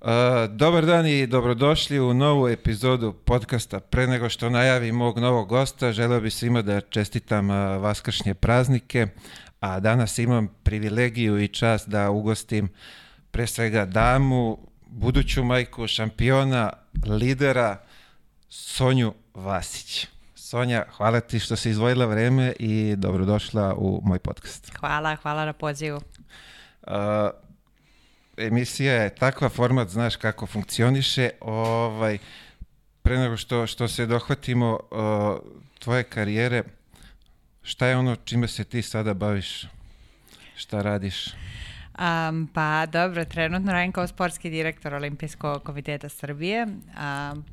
Uh, dobar dan i dobrodošli u novu epizodu podcasta. Pre nego što najavim mog novog gosta, želeo bih svima da čestitam uh, vaskršnje praznike, a danas imam privilegiju i čast da ugostim pre svega damu, buduću majku šampiona, lidera, Sonju Vasić. Sonja, hvala ti što si izvojila vreme i dobrodošla u moj podcast. Hvala, hvala na pozivu. Uh, emisija je takva format, znaš kako funkcioniše, ovaj, pre nego što, što se dohvatimo uh, tvoje karijere, šta je ono čime se ti sada baviš? Šta radiš? Um, pa dobro, trenutno radim kao sportski direktor Olimpijskog komiteta Srbije. Um,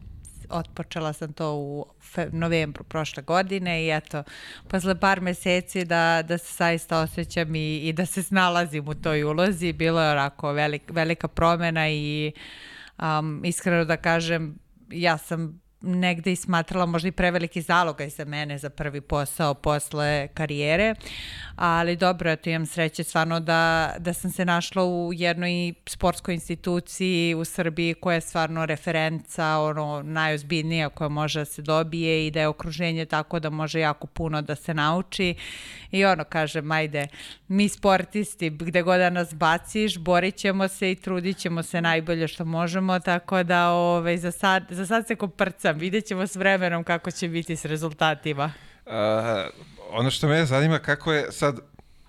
otpočela sam to u novembru prošle godine i eto, posle par meseci da, da se saista osjećam i, i da se snalazim u toj ulozi. Bilo je onako velik, velika promena i um, iskreno da kažem, ja sam negde i smatrala možda i preveliki zalogaj za mene za prvi posao posle karijere, ali dobro, eto imam sreće stvarno da, da sam se našla u jednoj sportskoj instituciji u Srbiji koja je stvarno referenca, ono najozbiljnija koja može da se dobije i da je okruženje tako da može jako puno da se nauči. I ono kažem, ajde, mi sportisti, gde god da nas baciš, borit ćemo se i trudit ćemo se najbolje što možemo, tako da ove, ovaj, za, sad, za sad se koprcam, vidjet ćemo s vremenom kako će biti s rezultatima. Uh, ono što me zanima kako je sad,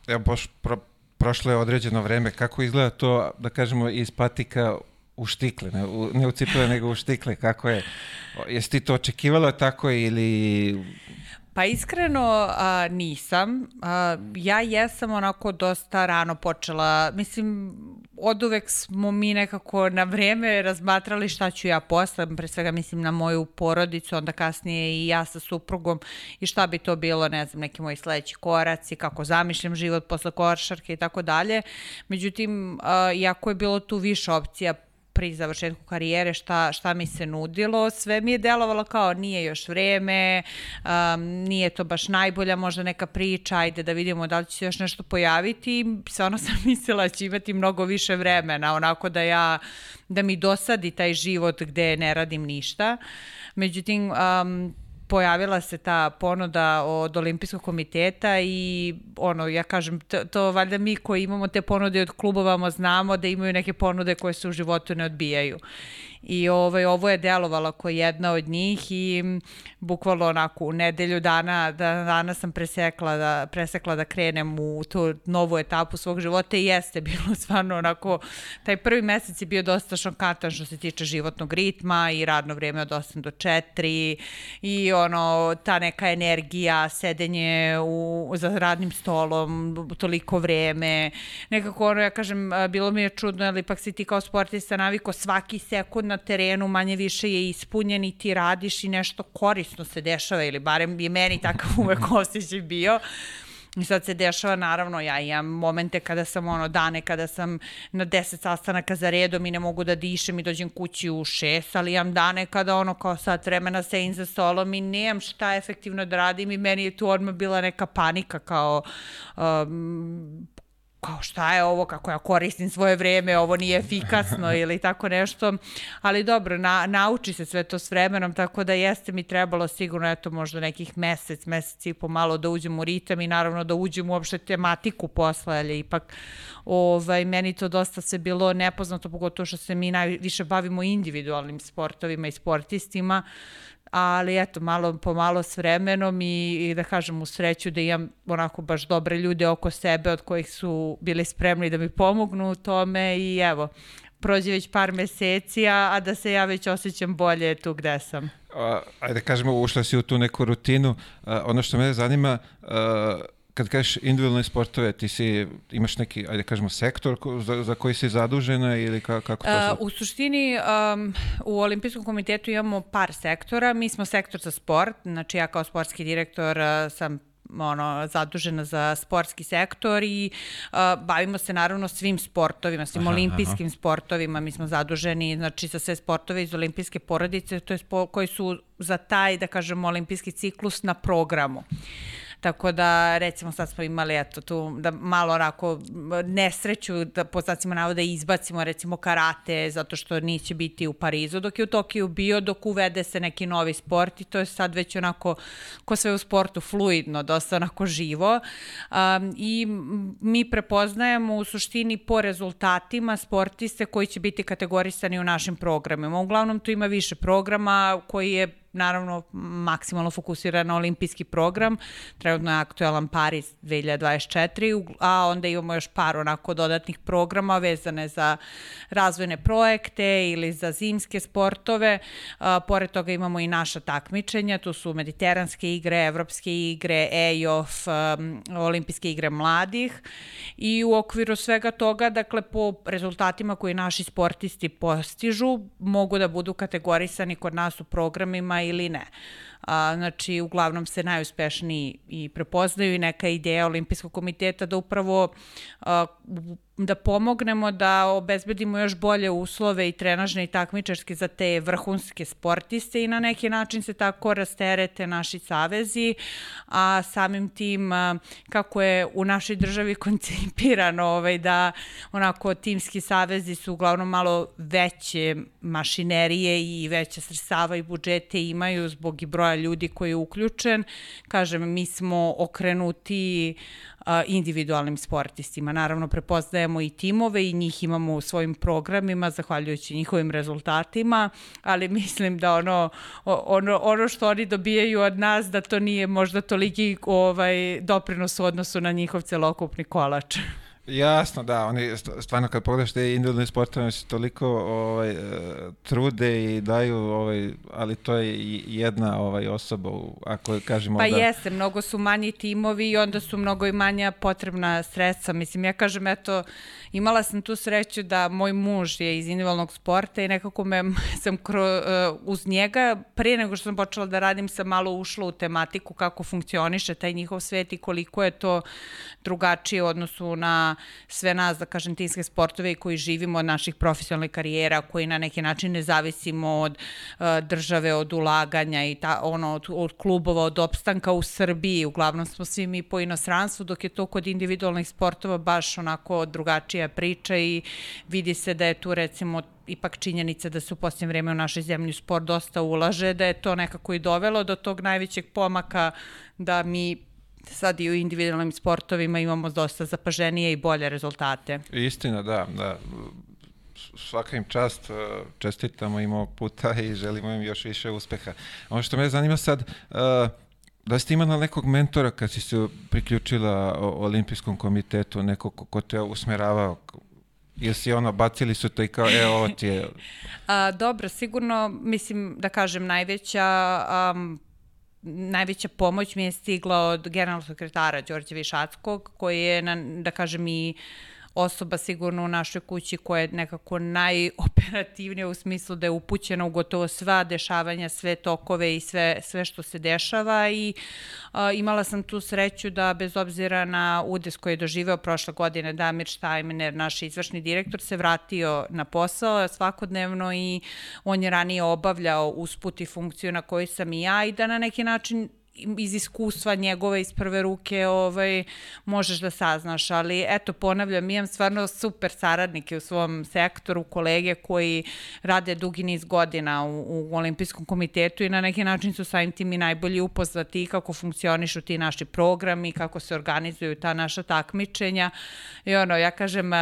evo boš, pro, prošlo je određeno vreme, kako izgleda to, da kažemo, iz patika u štikle, ne u, ne u cipele, nego u štikle, kako je, jesi ti to očekivala tako ili Pa iskreno a, nisam. A, ja jesam onako dosta rano počela, mislim, od uvek smo mi nekako na vreme razmatrali šta ću ja posle, pre svega mislim na moju porodicu, onda kasnije i ja sa suprugom i šta bi to bilo, ne znam, neki moji sledeći koraci, kako zamišljam život posle košarke i tako dalje. Međutim, a, iako je bilo tu više opcija pri završetku karijere šta, šta mi se nudilo. Sve mi je delovalo kao nije još vreme, um, nije to baš najbolja možda neka priča, ajde da vidimo da li će se još nešto pojaviti. Stvarno sam mislila da će imati mnogo više vremena, onako da ja da mi dosadi taj život gde ne radim ništa. Međutim, um, pojavila se ta ponuda od olimpijskog komiteta i ono, ja kažem, to, to valjda mi koji imamo te ponude od klubova znamo da imaju neke ponude koje se u životu ne odbijaju i ovaj, ovo je delovalo kao jedna od njih i bukvalno onako u nedelju dana, da, dana sam presekla da, presekla da krenem u tu novu etapu svog života i jeste bilo stvarno onako, taj prvi mesec je bio dosta šokantan što se tiče životnog ritma i radno vreme od 8 do 4 i ono, ta neka energija, sedenje u, za radnim stolom toliko vreme, nekako ono, ja kažem, bilo mi je čudno, ali ipak si ti kao sportista naviko svaki sekund na terenu manje više je ispunjen i ti radiš i nešto korisno se dešava ili barem je meni takav uvek osjećaj bio. I sad se dešava, naravno, ja imam momente kada sam, ono, dane kada sam na 10 sastanaka za redom i ne mogu da dišem i dođem kući u 6, ali imam dane kada, ono, kao sad vremena sedim za stolom i nemam šta efektivno da radim i meni je tu odmah bila neka panika, kao, um, kao šta je ovo, kako ja koristim svoje vreme, ovo nije efikasno ili tako nešto, ali dobro, na, nauči se sve to s vremenom, tako da jeste mi trebalo sigurno, eto, možda nekih mesec, mesec i po malo da uđem u ritam i naravno da uđem uopšte tematiku posla, ali ipak ovaj, meni to dosta se bilo nepoznato, pogotovo što se mi najviše bavimo individualnim sportovima i sportistima, ali eto, malo po malo s vremenom i, i da kažem u sreću da imam onako baš dobre ljude oko sebe od kojih su bili spremni da mi pomognu u tome i evo, prođe već par meseci, a, a da se ja već osjećam bolje tu gde sam. A, ajde kažemo, ušla si u tu neku rutinu. A, ono što me zanima, a, kad kažeš individualne sportove, ti si, imaš neki, ajde kažemo, sektor ko, za, za koji si zadužena ili ka, kako to sad? Uh, u suštini, um, u Olimpijskom komitetu imamo par sektora. Mi smo sektor za sport, znači ja kao sportski direktor uh, sam ono, zadužena za sportski sektor i uh, bavimo se naravno svim sportovima, svim aha, olimpijskim aha. sportovima, mi smo zaduženi znači za sve sportove iz olimpijske porodice, to je spo, koji su za taj, da kažemo, olimpijski ciklus na programu. Tako da, recimo, sad smo imali, eto, tu, da malo onako nesreću, da po znacima navoda izbacimo, recimo, karate, zato što neće biti u Parizu, dok je u Tokiju bio, dok uvede se neki novi sport i to je sad već onako, ko sve u sportu, fluidno, dosta onako živo. Um, I mi prepoznajemo u suštini po rezultatima sportiste koji će biti kategorisani u našim programima. Uglavnom tu ima više programa koji je naravno maksimalno fokusira na olimpijski program. Trenutno je aktualan Paris 2024, a onda imamo još par onako dodatnih programa vezane za razvojne projekte ili za zimske sportove. A, pored toga imamo i naša takmičenja, tu su mediteranske igre, evropske igre, EIOF, um, olimpijske igre mladih i u okviru svega toga, dakle po rezultatima koji naši sportisti postižu, mogu da budu kategorisani kod nas u programima ili ne. A, znači, uglavnom se najuspešniji i prepoznaju i neka ideja Olimpijskog komiteta da upravo a, da pomognemo da obezbedimo još bolje uslove i trenažne i takmičarske za te vrhunske sportiste i na neki način se tako rasterete naši savezi, a samim tim kako je u našoj državi koncipirano ovaj, da onako timski savezi su uglavnom malo veće mašinerije i veće sredstava i budžete imaju zbog i broja ljudi koji je uključen. Kažem, mi smo okrenuti individualnim sportistima. Naravno, prepoznajemo i timove i njih imamo u svojim programima, zahvaljujući njihovim rezultatima, ali mislim da ono, ono, ono što oni dobijaju od nas, da to nije možda toliki ovaj, doprinos u odnosu na njihov celokupni kolač. Jasno, da, oni stvarno kad pogledaš te individualne sportove se toliko ovaj, e, trude i daju, ovaj, ali to je jedna ovaj, osoba, ako kažemo pa da... Pa jeste, mnogo su manji timovi i onda su mnogo i manja potrebna sredstva. Mislim, ja kažem, eto, imala sam tu sreću da moj muž je iz individualnog sporta i nekako me sam kro, uh, uz njega, prije nego što sam počela da radim, sam malo ušla u tematiku kako funkcioniše taj njihov svet i koliko je to drugačije u odnosu na sve nas, da kažem, timske sportove koji živimo od naših profesionalnih karijera, koji na neki način ne zavisimo od uh, države, od ulaganja i ta, ono, od, od klubova, od opstanka u Srbiji. Uglavnom smo svi mi po inostranstvu, dok je to kod individualnih sportova baš onako drugačija priča i vidi se da je tu recimo ipak činjenica da se u posljednje vreme u našoj zemlji sport dosta ulaže, da je to nekako i dovelo do tog najvećeg pomaka da mi sad i u individualnim sportovima imamo dosta zapaženije i bolje rezultate. Istina, da, da. Svaka im čast, uh, čestitamo im ovog puta i želimo im još više uspeha. Ono što me zanima sad, uh, da ste imala nekog mentora kad si se priključila olimpijskom komitetu, nekog ko te usmeravao, Ili si ono, bacili su to i kao, e, ovo ti je... A, dobro, sigurno, mislim, da kažem, najveća um, najveća pomoć mi je stigla od generalnog sekretara Đorđe Višackog, koji je, na, da kažem, i osoba sigurno u našoj kući koja je nekako najoperativnija u smislu da je upućena u gotovo sva dešavanja, sve tokove i sve, sve što se dešava i a, imala sam tu sreću da bez obzira na udes koji je doživeo prošle godine Damir Štajminer, naš izvršni direktor, se vratio na posao svakodnevno i on je ranije obavljao usput i funkciju na kojoj sam i ja i da na neki način iz iskustva njegove iz prve ruke ovaj, možeš da saznaš, ali eto ponavljam, imam stvarno super saradnike u svom sektoru, kolege koji rade dugi niz godina u, u Olimpijskom komitetu i na neki način su samim tim i najbolji upoznati kako funkcionišu ti naši programi, kako se organizuju ta naša takmičenja. I ono, ja kažem,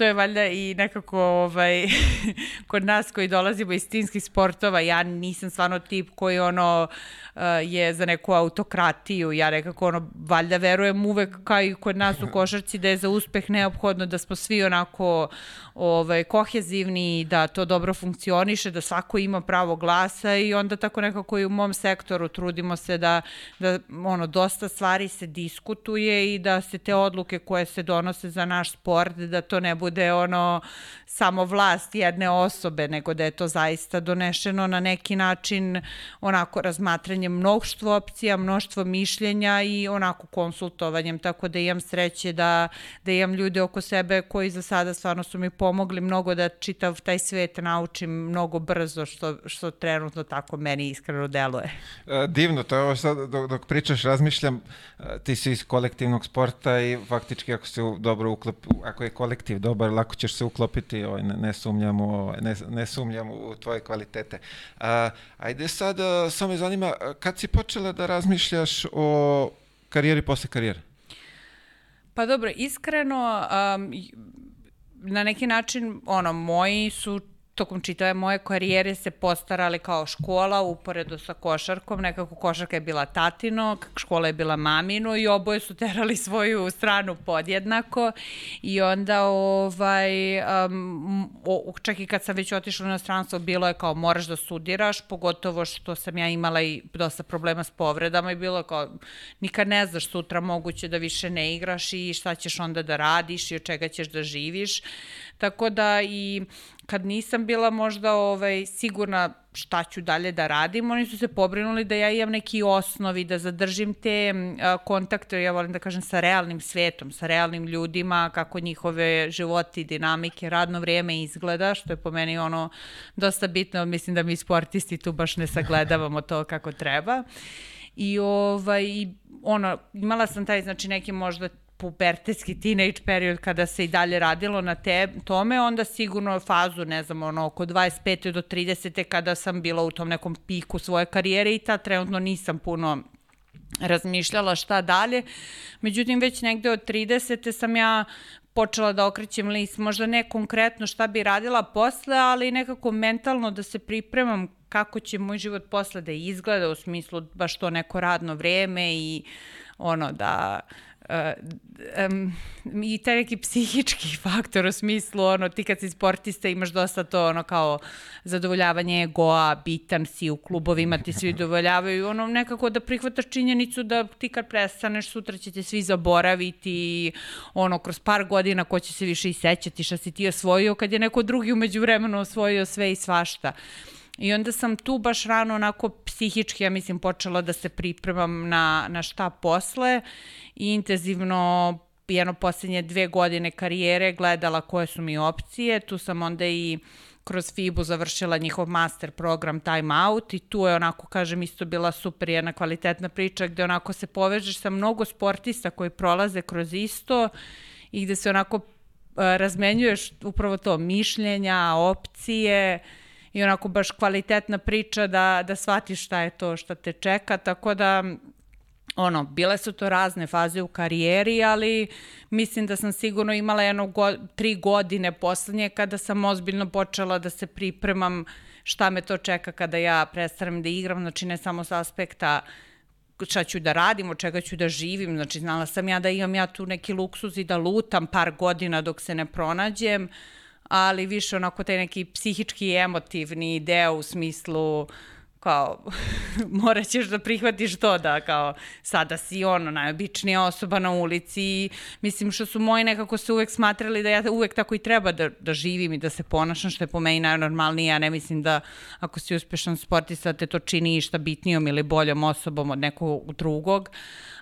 to je valjda i nekako ovaj, kod nas koji dolazimo iz timskih sportova, ja nisam stvarno tip koji ono uh, je za neku autokratiju, ja nekako ono, valjda verujem uvek kao i kod nas u košarci da je za uspeh neophodno da smo svi onako ovaj, kohezivni, da to dobro funkcioniše, da svako ima pravo glasa i onda tako nekako i u mom sektoru trudimo se da, da ono, dosta stvari se diskutuje i da se te odluke koje se donose za naš sport, da to ne bude bude ono samo vlast jedne osobe, nego da je to zaista donešeno na neki način onako razmatranjem mnoštvo opcija, mnoštvo mišljenja i onako konsultovanjem, tako da imam sreće da, da imam ljude oko sebe koji za sada stvarno su mi pomogli mnogo da čitav taj svet naučim mnogo brzo, što, što trenutno tako meni iskreno deluje. E, divno, to je ovo sad dok, dok pričaš, razmišljam, e, ti si iz kolektivnog sporta i faktički ako se dobro uklop, ako je kolektiv dobar, lako ćeš se uklopiti, ovaj, ne, ne, sumnjam u, ne, ne sumnjam u tvoje kvalitete. A, ajde sad, samo me zanima, kad si počela da razmišljaš o karijeri posle karijere? Pa dobro, iskreno, um, na neki način, ono, moji su tokom čitave moje karijere se postarali kao škola uporedo sa košarkom. Nekako košarka je bila tatino, škola je bila mamino i oboje su terali svoju stranu podjednako i onda ovaj, um, čak i kad sam već otišla na stranstvo bilo je kao moraš da studiraš, pogotovo što sam ja imala i dosta problema s povredama i bilo kao nikad ne znaš sutra moguće da više ne igraš i šta ćeš onda da radiš i od čega ćeš da živiš. Tako da i kad nisam bila možda ovaj, sigurna šta ću dalje da radim, oni su se pobrinuli da ja imam neki osnovi, da zadržim te a, kontakte, ja volim da kažem, sa realnim svetom, sa realnim ljudima, kako njihove životi, dinamike, radno vrijeme izgleda, što je po meni ono dosta bitno, mislim da mi sportisti tu baš ne sagledavamo to kako treba. I ovaj, ono, imala sam taj, znači, neki možda pubertetski teenage period kada se i dalje radilo na te, tome, onda sigurno fazu, ne znam, ono, oko 25. do 30. kada sam bila u tom nekom piku svoje karijere i ta trenutno nisam puno razmišljala šta dalje. Međutim, već negde od 30. sam ja počela da okrećem list, možda ne konkretno šta bi radila posle, ali nekako mentalno da se pripremam kako će moj život posle da izgleda u smislu baš to neko radno vreme i ono da uh, um, i taj neki psihički faktor u smislu, ono, ti kad si sportista imaš dosta to, ono, kao zadovoljavanje egoa, bitan si u klubovima, ti svi dovoljavaju, ono, nekako da prihvataš činjenicu da ti kad prestaneš, sutra će te svi zaboraviti, ono, kroz par godina ko će se više i sećati šta si ti osvojio, kad je neko drugi umeđu vremenu osvojio sve i svašta. I onda sam tu baš rano onako psihički, ja mislim, počela da se pripremam na, na šta posle i intenzivno jedno poslednje dve godine karijere gledala koje su mi opcije. Tu sam onda i kroz FIBU završila njihov master program Time Out i tu je onako, kažem, isto bila super jedna kvalitetna priča gde onako se povežeš sa mnogo sportista koji prolaze kroz isto i gde se onako razmenjuješ upravo to mišljenja, opcije, i onako baš kvalitetna priča da, da shvatiš šta je to što te čeka, tako da ono, bile su to razne faze u karijeri, ali mislim da sam sigurno imala jedno go, tri godine poslednje kada sam ozbiljno počela da se pripremam šta me to čeka kada ja prestanem da igram, znači ne samo sa aspekta šta ću da radim, od čega ću da živim, znači znala sam ja da imam ja tu neki luksuz i da lutam par godina dok se ne pronađem, uh, ali više onako taj neki psihički emotivni deo u smislu kao morat ćeš da prihvatiš to da kao sada si ono najobičnija osoba na ulici. Mislim što su moji nekako se uvek smatrali da ja uvek tako i treba da, da živim i da se ponašam što je po meni najnormalnije. Ja ne mislim da ako si uspešan sportista te to čini išta bitnijom ili boljom osobom od nekog drugog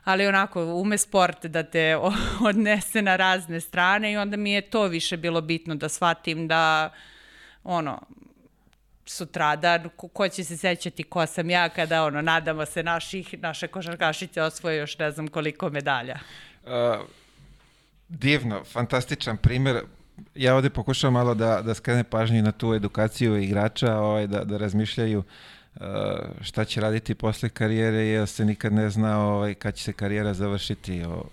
ali onako ume sport da te odnese na razne strane i onda mi je to više bilo bitno da shvatim da ono, sutradan, ko, će se sećati ko sam ja kada, ono, nadamo se naših, naše košarkašice osvoje još ne znam koliko medalja. Uh, divno, fantastičan primer. Ja ovde pokušavam malo da, da skrene pažnju na tu edukaciju igrača, ovaj, da, da razmišljaju uh, šta će raditi posle karijere, jer se nikad ne zna ovaj, kad će se karijera završiti. O,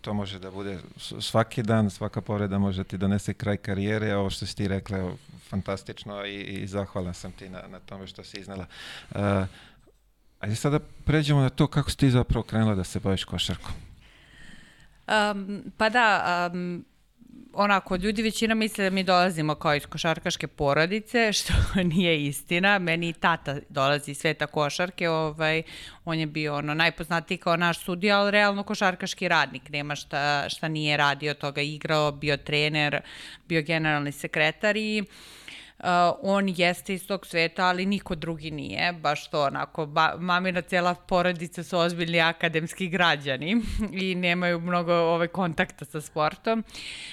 to može da bude svaki dan, svaka povreda može ti donese kraj karijere, ovo što si ti rekla, fantastično i, i zahvalan sam ti na, na tome što si iznala. Uh, ajde sada pređemo na to kako si ti zapravo krenula da se baviš košarkom. Um, pa da, um, onako, ljudi većina misle da mi dolazimo kao iz košarkaške porodice, što nije istina. Meni tata dolazi iz sveta košarke, ovaj, on je bio ono, najpoznatiji kao naš sudija, ali realno košarkaški radnik. Nema šta, šta nije radio toga, igrao, bio trener, bio generalni sekretar i Uh, on jeste iz tog sveta, ali niko drugi nije, baš to onako, ba, mamina cela porodica su ozbiljni akademski građani i nemaju mnogo ovaj, kontakta sa sportom.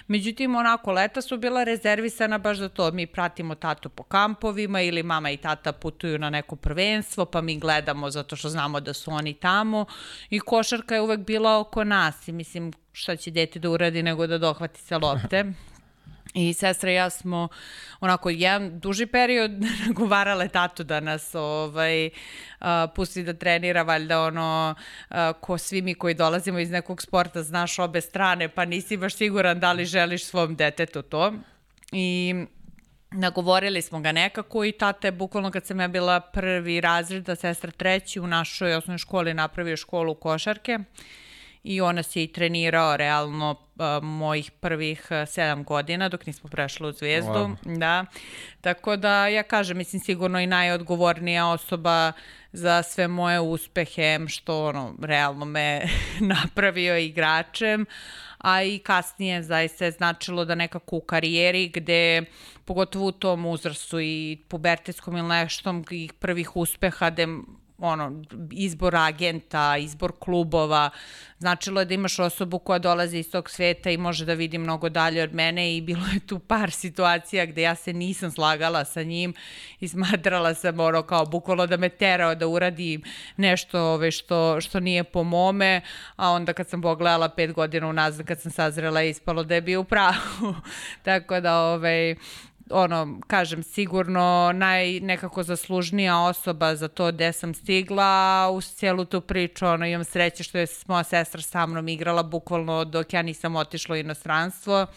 Međutim, onako, leta su bila rezervisana baš za to, mi pratimo tatu po kampovima ili mama i tata putuju na neko prvenstvo, pa mi gledamo zato što znamo da su oni tamo i košarka je uvek bila oko nas i mislim, šta će dete da uradi nego da dohvati se lopte. I sestra i ja smo onako jedan duži period nagovarale tatu da nas ovaj, uh, pusti da trenira, valjda ono, uh, ko svi mi koji dolazimo iz nekog sporta znaš obe strane, pa nisi baš siguran da li želiš svom detetu to. I nagovorili smo ga nekako i tata je bukvalno kad sam ja bila prvi razred, a sestra treći u našoj osnovnoj školi napravio školu košarke i on nas je i trenirao realno uh, mojih prvih uh, sedam godina dok nismo prešli u Zvezdu. Wow. Da. Tako da ja kažem, mislim sigurno i najodgovornija osoba za sve moje uspehe, što ono, realno me napravio igračem, a i kasnije zaista je značilo da nekako u karijeri gde pogotovo u tom uzrastu i pubertetskom ili neštom i prvih uspeha gde ono, izbor agenta, izbor klubova, značilo je da imaš osobu koja dolazi iz tog sveta i može da vidi mnogo dalje od mene i bilo je tu par situacija gde ja se nisam slagala sa njim i smatrala sam ono kao bukvalo da me terao da uradim nešto ove, što, što nije po mome, a onda kad sam pogledala pet godina unazad kad sam sazrela ispalo da je bio u pravu. Tako da ove, ono, kažem, sigurno naj nekako zaslužnija osoba za to gde sam stigla, uz cijelu tu priču, ono, imam sreće što je moja sestra sa mnom igrala bukvalno dok ja nisam otišla u inostranstvo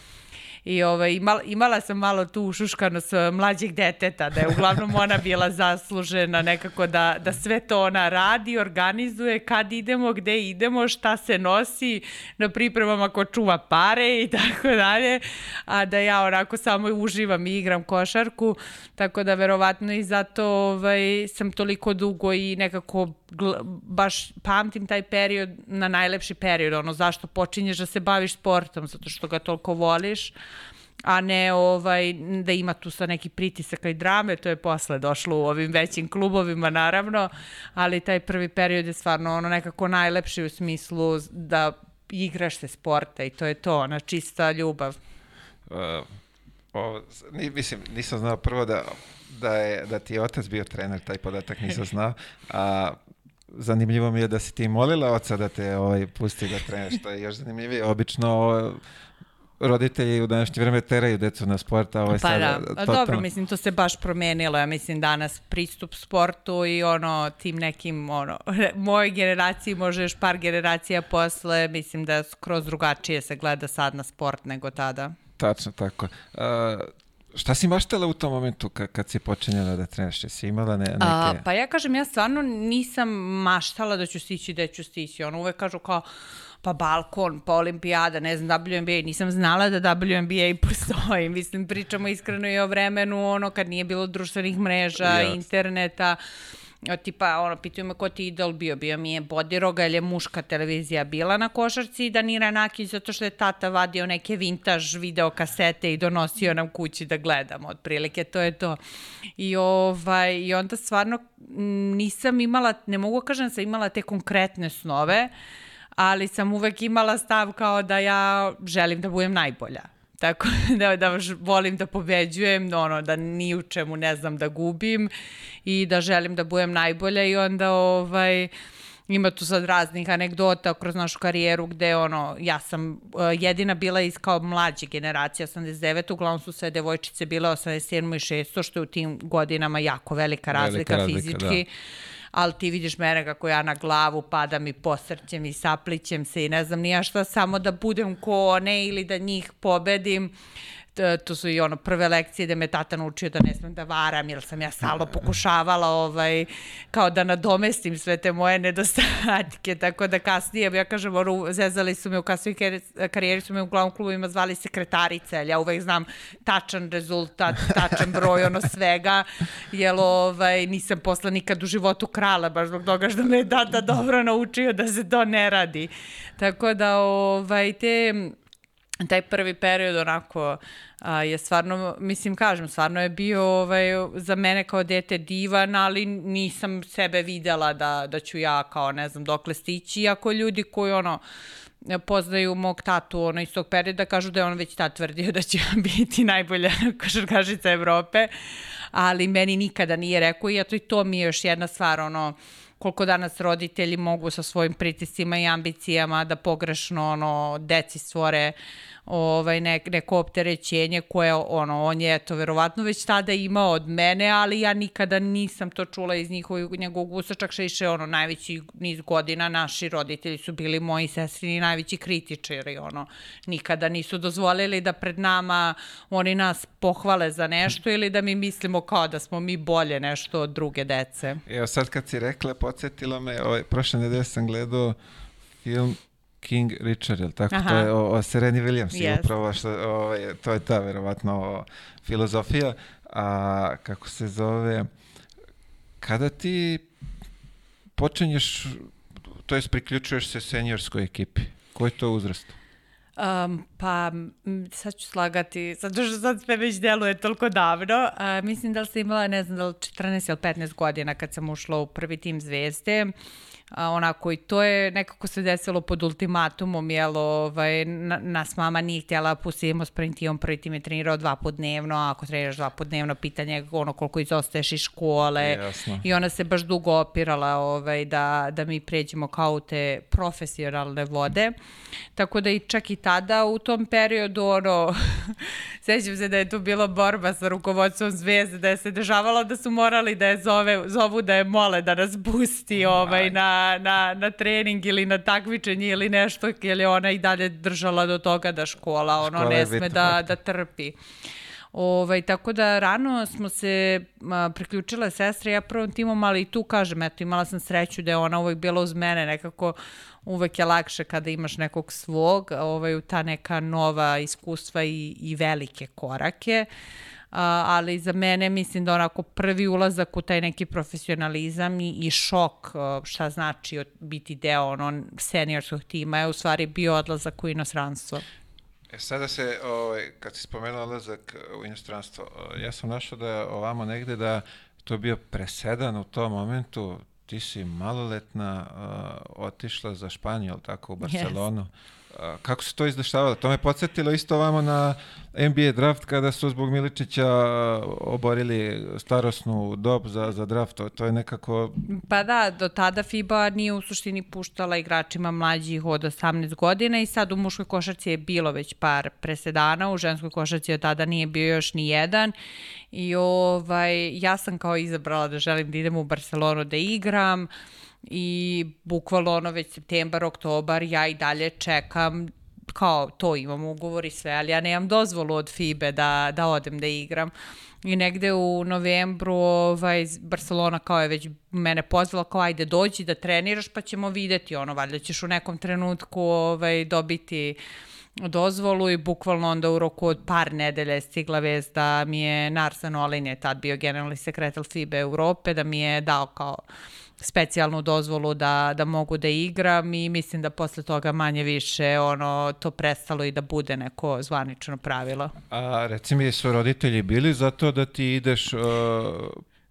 i ovaj, imala, imala sam malo tu ušuškanost mlađeg deteta, da je uglavnom ona bila zaslužena nekako da, da sve to ona radi, organizuje, kad idemo, gde idemo, šta se nosi, na pripremama ko čuva pare i tako dalje, a da ja onako samo uživam i igram košarku, tako da verovatno i zato ovaj, sam toliko dugo i nekako baš pamtim taj period na najlepši period, ono zašto počinješ da se baviš sportom, zato što ga toliko voliš, a ne ovaj, da ima tu sa neki pritisaka i drame, to je posle došlo u ovim većim klubovima naravno, ali taj prvi period je stvarno ono nekako najlepši u smislu da igraš se sporta i to je to, ona čista ljubav. Uh, o, ni, mislim, nisam znao prvo da, da, je, da ti je otac bio trener, taj podatak nisam znao, a zanimljivo mi je da si ti molila oca da te ovaj, pusti da treneš, što je još zanimljivije. Obično roditelji u današnje vreme teraju decu na sport, a ovo je pa sada... Da. Totalno... Dobro, mislim, to se baš promenilo. Ja mislim, danas pristup sportu i ono, tim nekim, ono, moje generaciji, može još par generacija posle, mislim da skroz drugačije se gleda sad na sport nego tada. Tačno, tako. Uh, Šta si maštala u tom momentu kad, kad si počinjala da trenaš? Si imala ne, neke... A, pa ja kažem, ja stvarno nisam maštala da ću stići, da ću stići. Ono uvek kažu kao, pa balkon, pa olimpijada, ne znam, WNBA, nisam znala da WNBA postoji. Mislim, pričamo iskreno i o vremenu, ono, kad nije bilo društvenih mreža, yes. interneta, tipa, ono, pitaju me ko ti idol bio, bio mi je Bodiroga ili je muška televizija bila na košarci i Danira Nakić zato što je tata vadio neke vintaž video kasete i donosio nam kući da gledamo, otprilike, to je to. I, ovaj, i onda stvarno nisam imala, ne mogu da kažem da sam imala te konkretne snove, ali sam uvek imala stav kao da ja želim da budem najbolja. Tako da, da volim da pobeđujem, ono, da ni u čemu ne znam da gubim i da želim da budem najbolja i onda ovaj, ima tu sad raznih anegdota kroz našu karijeru gde ono, ja sam uh, jedina bila iz kao mlađe generacije 89. Uglavnom su sve devojčice bile 87. i 600, što je u tim godinama jako velika razlika, velika razlika fizički. Da ali ti vidiš mene kako ja na glavu padam i posrćem i saplićem se i ne znam nija šta, samo da budem ko one ili da njih pobedim to su i ono prve lekcije da me tata naučio da ne smem da varam, jer sam ja stalno pokušavala ovaj, kao da nadomestim sve te moje nedostatke, tako da kasnije, ja kažem, ono, zezali su me u kasnoj karijeri, su me u glavnom klubovima zvali sekretarice, ali ja uvek znam tačan rezultat, tačan broj, ono svega, jer ovaj, nisam posla nikad u životu krala, baš zbog toga što me je tata dobro naučio da se to ne radi. Tako da, ovaj, te taj prvi period onako a, je stvarno, mislim kažem, stvarno je bio ovaj, za mene kao dete divan, ali nisam sebe videla da, da ću ja kao ne znam dokle stići, iako ljudi koji ono poznaju mog tatu ono, iz tog perioda kažu da je on već tad tvrdio da će biti najbolja košarkašica Evrope, ali meni nikada nije rekao i eto i to mi je još jedna stvar ono, koliko danas roditelji mogu sa svojim pritiscima i ambicijama da pogrešno ono, deci stvore ovaj, ne, neko opterećenje koje ono, on je to verovatno već tada imao od mene, ali ja nikada nisam to čula iz njihovog, njegovog usta, čak še iše ono, najveći niz godina naši roditelji su bili moji sestrini najveći kritičari, ono, nikada nisu dozvolili da pred nama oni nas pohvale za nešto ili da mi mislimo kao da smo mi bolje nešto od druge dece. Evo sad kad si rekla, podsjetilo me, ovaj, prošle nedelje sam gledao film King Richard, jel tako? Aha. To je o, o Sereni Williams yes. upravo što, o, ovaj, to je ta verovatno filozofija. A kako se zove, kada ti počinješ, to jest priključuješ se seniorskoj ekipi, koji je to uzrast? Um, pa, sad ću slagati, zato što sad sve već deluje toliko davno. Uh, mislim da li sam imala, ne znam, da li 14 ili 15 godina kad sam ušla u prvi tim Zvezde. Uh, a, onako i to je nekako se desilo pod ultimatumom, jel, ovaj, na, nas mama nije htjela pustimo sprintijom, prvi tim je trenirao dva put dnevno, a ako treniraš dva put dnevno, pitanje je ono koliko izostaješ iz škole Jasno. i ona se baš dugo opirala ovaj, da, da mi pređemo kao u te profesionalne vode, tako da i čak i tada u tom periodu, ono, sećam se da je tu bila borba sa rukovodstvom zvezde, da je se dešavalo da su morali da je zove, zovu da je mole da nas pusti ovaj, na na, na trening ili na takmičenje ili nešto, jer je ona i dalje držala do toga da škola ono škola ne sme da, da trpi. Ovaj, tako da rano smo se a, priključile sestre, ja prvom timom, ali i tu kažem, eto, imala sam sreću da je ona uvek bila uz mene, nekako uvek je lakše kada imaš nekog svog, ovaj, ta neka nova iskustva i, i velike korake. Uh, ali za mene mislim da onako prvi ulazak u taj neki profesionalizam i, i šok šta znači biti deo ono seniorskog tima je u stvari bio odlazak u inostranstvo. E sada se, ovaj, kad si spomenula odlazak u inostranstvo, ja sam našao da ovamo negde da to bio presedan u tom momentu, ti si maloletna uh, otišla za Španiju, tako, u Barcelonu. Yes kako se to izdešavalo? To me podsjetilo isto vamo na NBA draft kada su zbog Miličića oborili starosnu dob za, za draft. To, to je nekako... Pa da, do tada FIBA nije u suštini puštala igračima mlađih od 18 godina i sad u muškoj košarci je bilo već par presedana, u ženskoj košarci od tada nije bio još ni jedan i ovaj, ja sam kao izabrala da želim da idem u Barcelonu da igram, i bukvalno ono već septembar, oktobar, ja i dalje čekam kao to imam ugovor i sve, ali ja nemam dozvolu od FIBE da, da odem da igram. I negde u novembru ovaj, Barcelona kao je već mene pozvala kao ajde dođi da treniraš pa ćemo videti ono, valjda ćeš u nekom trenutku ovaj, dobiti dozvolu i bukvalno onda u roku od par nedelja stigla vest da mi je Narsan Olin je tad bio generalni sekretar FIBE Europe, da mi je dao kao specijalnu dozvolu da, da mogu da igram i mislim da posle toga manje više ono to prestalo i da bude neko zvanično pravilo. A reci mi, su roditelji bili zato da ti ideš uh,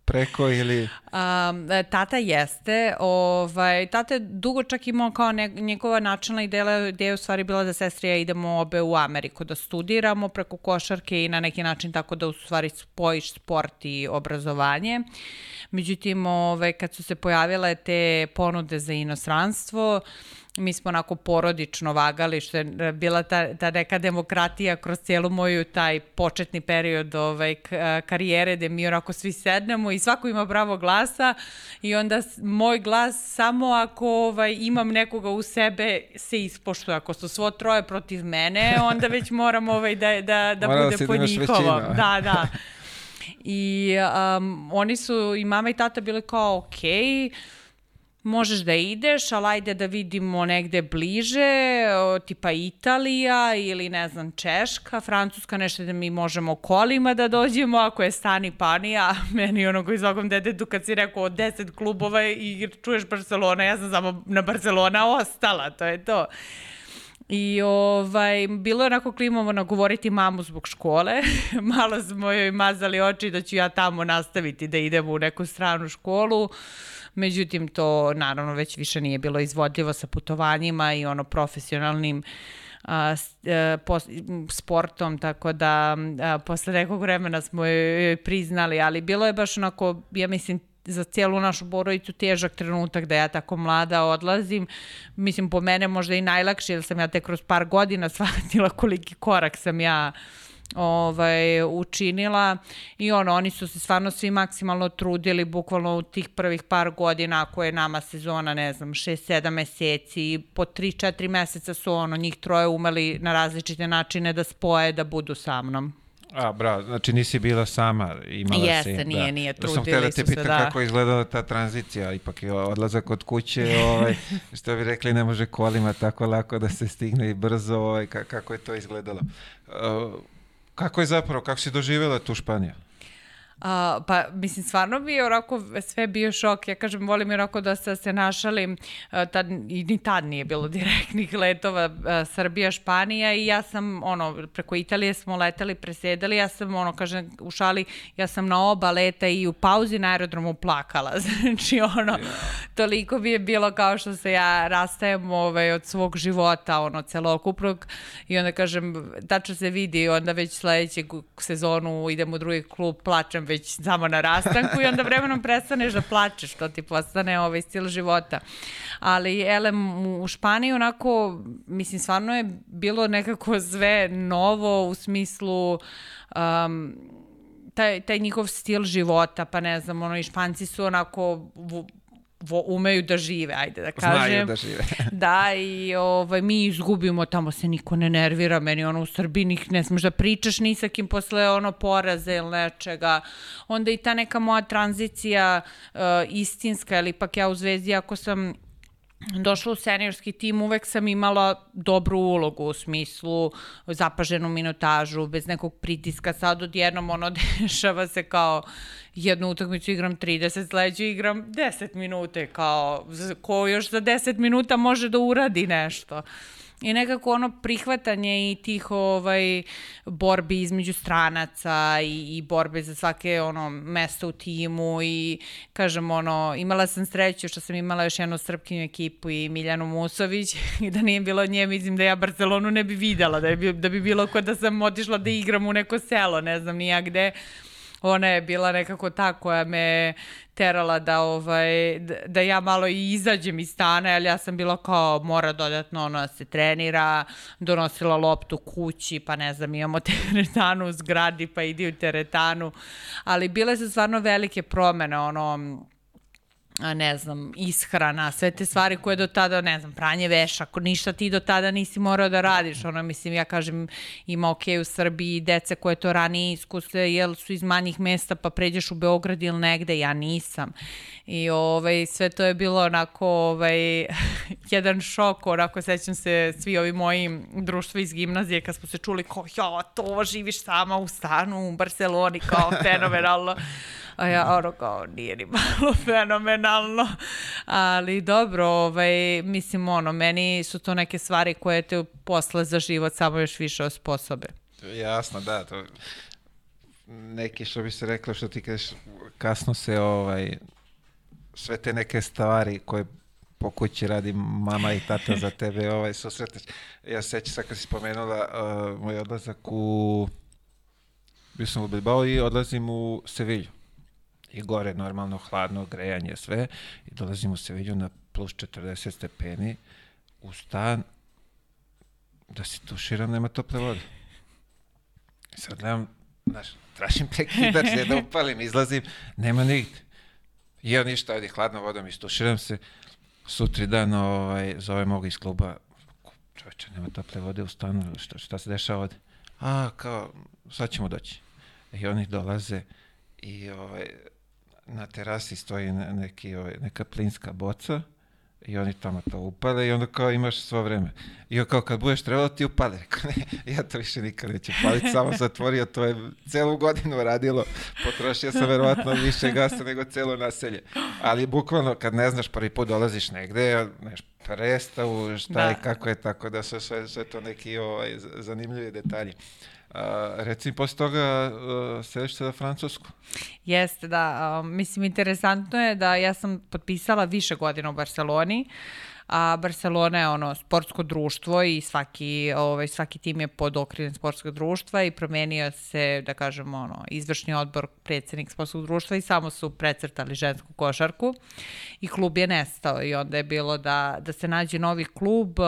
preko ili... Um, tata jeste. Ovaj, tata je dugo čak imao kao ne, njegova načalna ideja, ideja u stvari bila da sestrija idemo obe u Ameriku da studiramo preko košarke i na neki način tako da u stvari spojiš sport i obrazovanje. Međutim, ovaj, kad su se pojavile te ponude za inostranstvo, mi smo onako porodično vagali, što je bila ta, ta neka demokratija kroz cijelu moju taj početni period ovaj, karijere, gde mi onako svi sednemo i svako ima pravo glasa i onda moj glas samo ako ovaj, imam nekoga u sebe se ispoštuje. Ako su svo troje protiv mene, onda već moram ovaj, da, da, da Morala bude si po da imaš njihovom. Da, da. I um, oni su, i mama i tata bili kao, okej, okay, možeš da ideš, ali ajde da vidimo negde bliže, tipa Italija ili ne znam Češka, Francuska, nešto da mi možemo kolima da dođemo, ako je stani pani, a meni ono koji zogom dedetu kad si rekao od 10 klubova i čuješ Barcelona, ja sam samo na Barcelona ostala, to je to. I ovaj, bilo je onako klimovo nagovoriti mamu zbog škole. Malo smo joj mazali oči da ću ja tamo nastaviti da idem u neku stranu školu. Međutim, to naravno već više nije bilo izvodljivo sa putovanjima i ono profesionalnim a, a, pos, sportom, tako da a, posle nekog vremena smo joj priznali, ali bilo je baš onako, ja mislim, za cijelu našu porodicu težak trenutak da ja tako mlada odlazim. Mislim, po mene možda i najlakše, jer sam ja tek kroz par godina shvatila koliki korak sam ja ovaj, učinila i ono, oni su se stvarno svi maksimalno trudili bukvalno u tih prvih par godina ako je nama sezona, ne znam, 6-7 meseci, po 3-4 meseca su ono, njih troje umeli na različite načine da spoje, da budu sa mnom. A, bravo, znači nisi bila sama, imala Jeste, si... nije, da. nije, Da sam trudili htjela da te su se, pitam da. kako je izgledala ta tranzicija, ipak je odlazak od kuće, ovaj, što bi rekli, ne može kolima tako lako da se stigne i brzo, ovaj, ka- kako je to izgledalo. Uh, kako je zapravo, kako si doživjela tu Španiju? A, pa, mislim, stvarno bi je onako sve bio šok. Ja kažem, volim je onako da se, se našalim. A, tad, I ni tad nije bilo direktnih letova a, Srbija, Španija i ja sam, ono, preko Italije smo leteli, presedali. Ja sam, ono, kažem, u šali, ja sam na oba leta i u pauzi na aerodromu plakala. znači, ono, toliko bi je bilo kao što se ja rastajem ovaj, od svog života, ono, celokupnog. I onda, kažem, tačno se vidi, onda već sledećeg sezonu idem u drugi klub, plačem već samo na rastanku i onda vremenom prestaneš da plačeš, to ti postane ovaj stil života. Ali, elem, u Španiji onako, mislim, stvarno je bilo nekako sve novo u smislu um, taj, taj njihov stil života, pa ne znam, ono, i Španci su onako vo, umeju da žive, ajde da kažem. Znaju da žive. da, i ovaj, mi izgubimo, tamo se niko ne nervira, meni ono u Srbiji nih ne smeš da pričaš ni sa kim posle ono poraze ili nečega. Onda i ta neka moja tranzicija uh, istinska, ili ipak ja u Zvezdi, ako sam došla u seniorski tim, uvek sam imala dobru ulogu u smislu zapaženu minutažu, bez nekog pritiska. Sad odjednom ono dešava se kao jednu utakmicu igram 30, sledeću igram 10 minute, kao ko još za 10 minuta može da uradi nešto. I nekako ono prihvatanje i tih ovaj borbi između stranaca i, i borbe za svake ono mesto u timu i kažem ono imala sam sreću što sam imala još jednu srpkinju ekipu i Miljanu Musović. I da nije bilo nje mislim da ja Barcelonu ne bi videla da, je, da bi bilo kod da sam otišla da igram u neko selo ne znam nija gde ona je bila nekako ta koja me terala da ovaj da, ja malo i izađem iz stana, ali ja sam bila kao mora dodatno ono da se trenira, donosila loptu kući, pa ne znam, imamo teretanu u zgradi, pa idi u teretanu, ali bile su stvarno velike promene, ono ne znam, ishrana, sve te stvari koje do tada, ne znam, pranje veša, ništa ti do tada nisi morao da radiš, ono, mislim, ja kažem, ima ok u Srbiji dece koje to ranije iskuse, jel su iz manjih mesta, pa pređeš u Beograd ili negde, ja nisam. I ovaj, sve to je bilo onako ovaj, jedan šok, onako sećam se svi ovi moji društva iz gimnazije kad smo se čuli kao, ja, to živiš sama u stanu u Barceloni, kao fenomenalno. A ja ono kao nije ni malo fenomenalno, ali dobro, ovaj, mislim ono, meni su to neke stvari koje te posle za život samo još više osposobe. Jasno, da, to neki što bi se reklo što ti kažeš kasno se ovaj sve te neke stvari koje po kući radi mama i tata za tebe ovaj susreteš. Ja se sećam sad kad si spomenula uh, moj odlazak u bio sam u Bilbao i odlazim u Sevilju. I gore normalno hladno grejanje sve i dolazim u Sevilju na plus 40 stepeni u stan da se tuširam, nema tople vode. Sad gledam, znaš, tražim prekidač, da upalim, izlazim, nema nigde. I ja ništa, ajde, hladnom vodom istuširam se, sutri dan ovaj, zove mogu iz kluba, čovječe, nema tople vode u stanu, šta, šta se dešava ovde? A, kao, sad ćemo doći. I oni dolaze i ovaj, na terasi stoji neki, ovaj, neka plinska boca i oni tamo to upale i onda kao imaš svo vreme. I kao kad budeš trebalo ti upale. Rekao ne, ja to više nikad neću paliti, samo zatvorio, to je celu godinu radilo. Potrošio sam verovatno više gasa nego celo naselje. Ali bukvalno kad ne znaš prvi put dolaziš negde, neš prestavu, šta da. i kako je, tako da su sve, sve to neki ovaj, zanimljivi detalji. A, reci, posle toga uh, sediš se za Francusku. Jeste, da. Uh, mislim, interesantno je da ja sam potpisala više godina u Barceloni, a Barcelona je ono sportsko društvo i svaki, ovaj, svaki tim je pod okriljem sportskog društva i promenio se, da kažemo, ono, izvršni odbor predsednik sportskog društva i samo su precrtali žensku košarku i klub je nestao i onda je bilo da, da se nađe novi klub uh,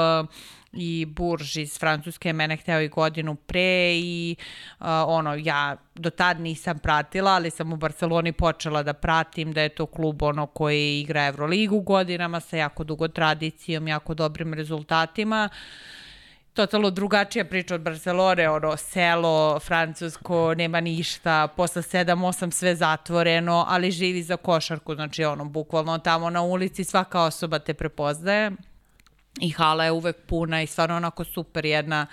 i Burž iz Francuske mene hteo i godinu pre i uh, ono, ja do tad nisam pratila, ali sam u Barceloni počela da pratim da je to klub ono koji igra Euroligu godinama sa jako dugo tradicijom, jako dobrim rezultatima. Totalno drugačija priča od Barcelone, ono, selo, francusko, nema ništa, posle 7-8 sve zatvoreno, ali živi za košarku, znači ono, bukvalno tamo na ulici svaka osoba te prepoznaje i hala je uvek puna i stvarno onako super jedna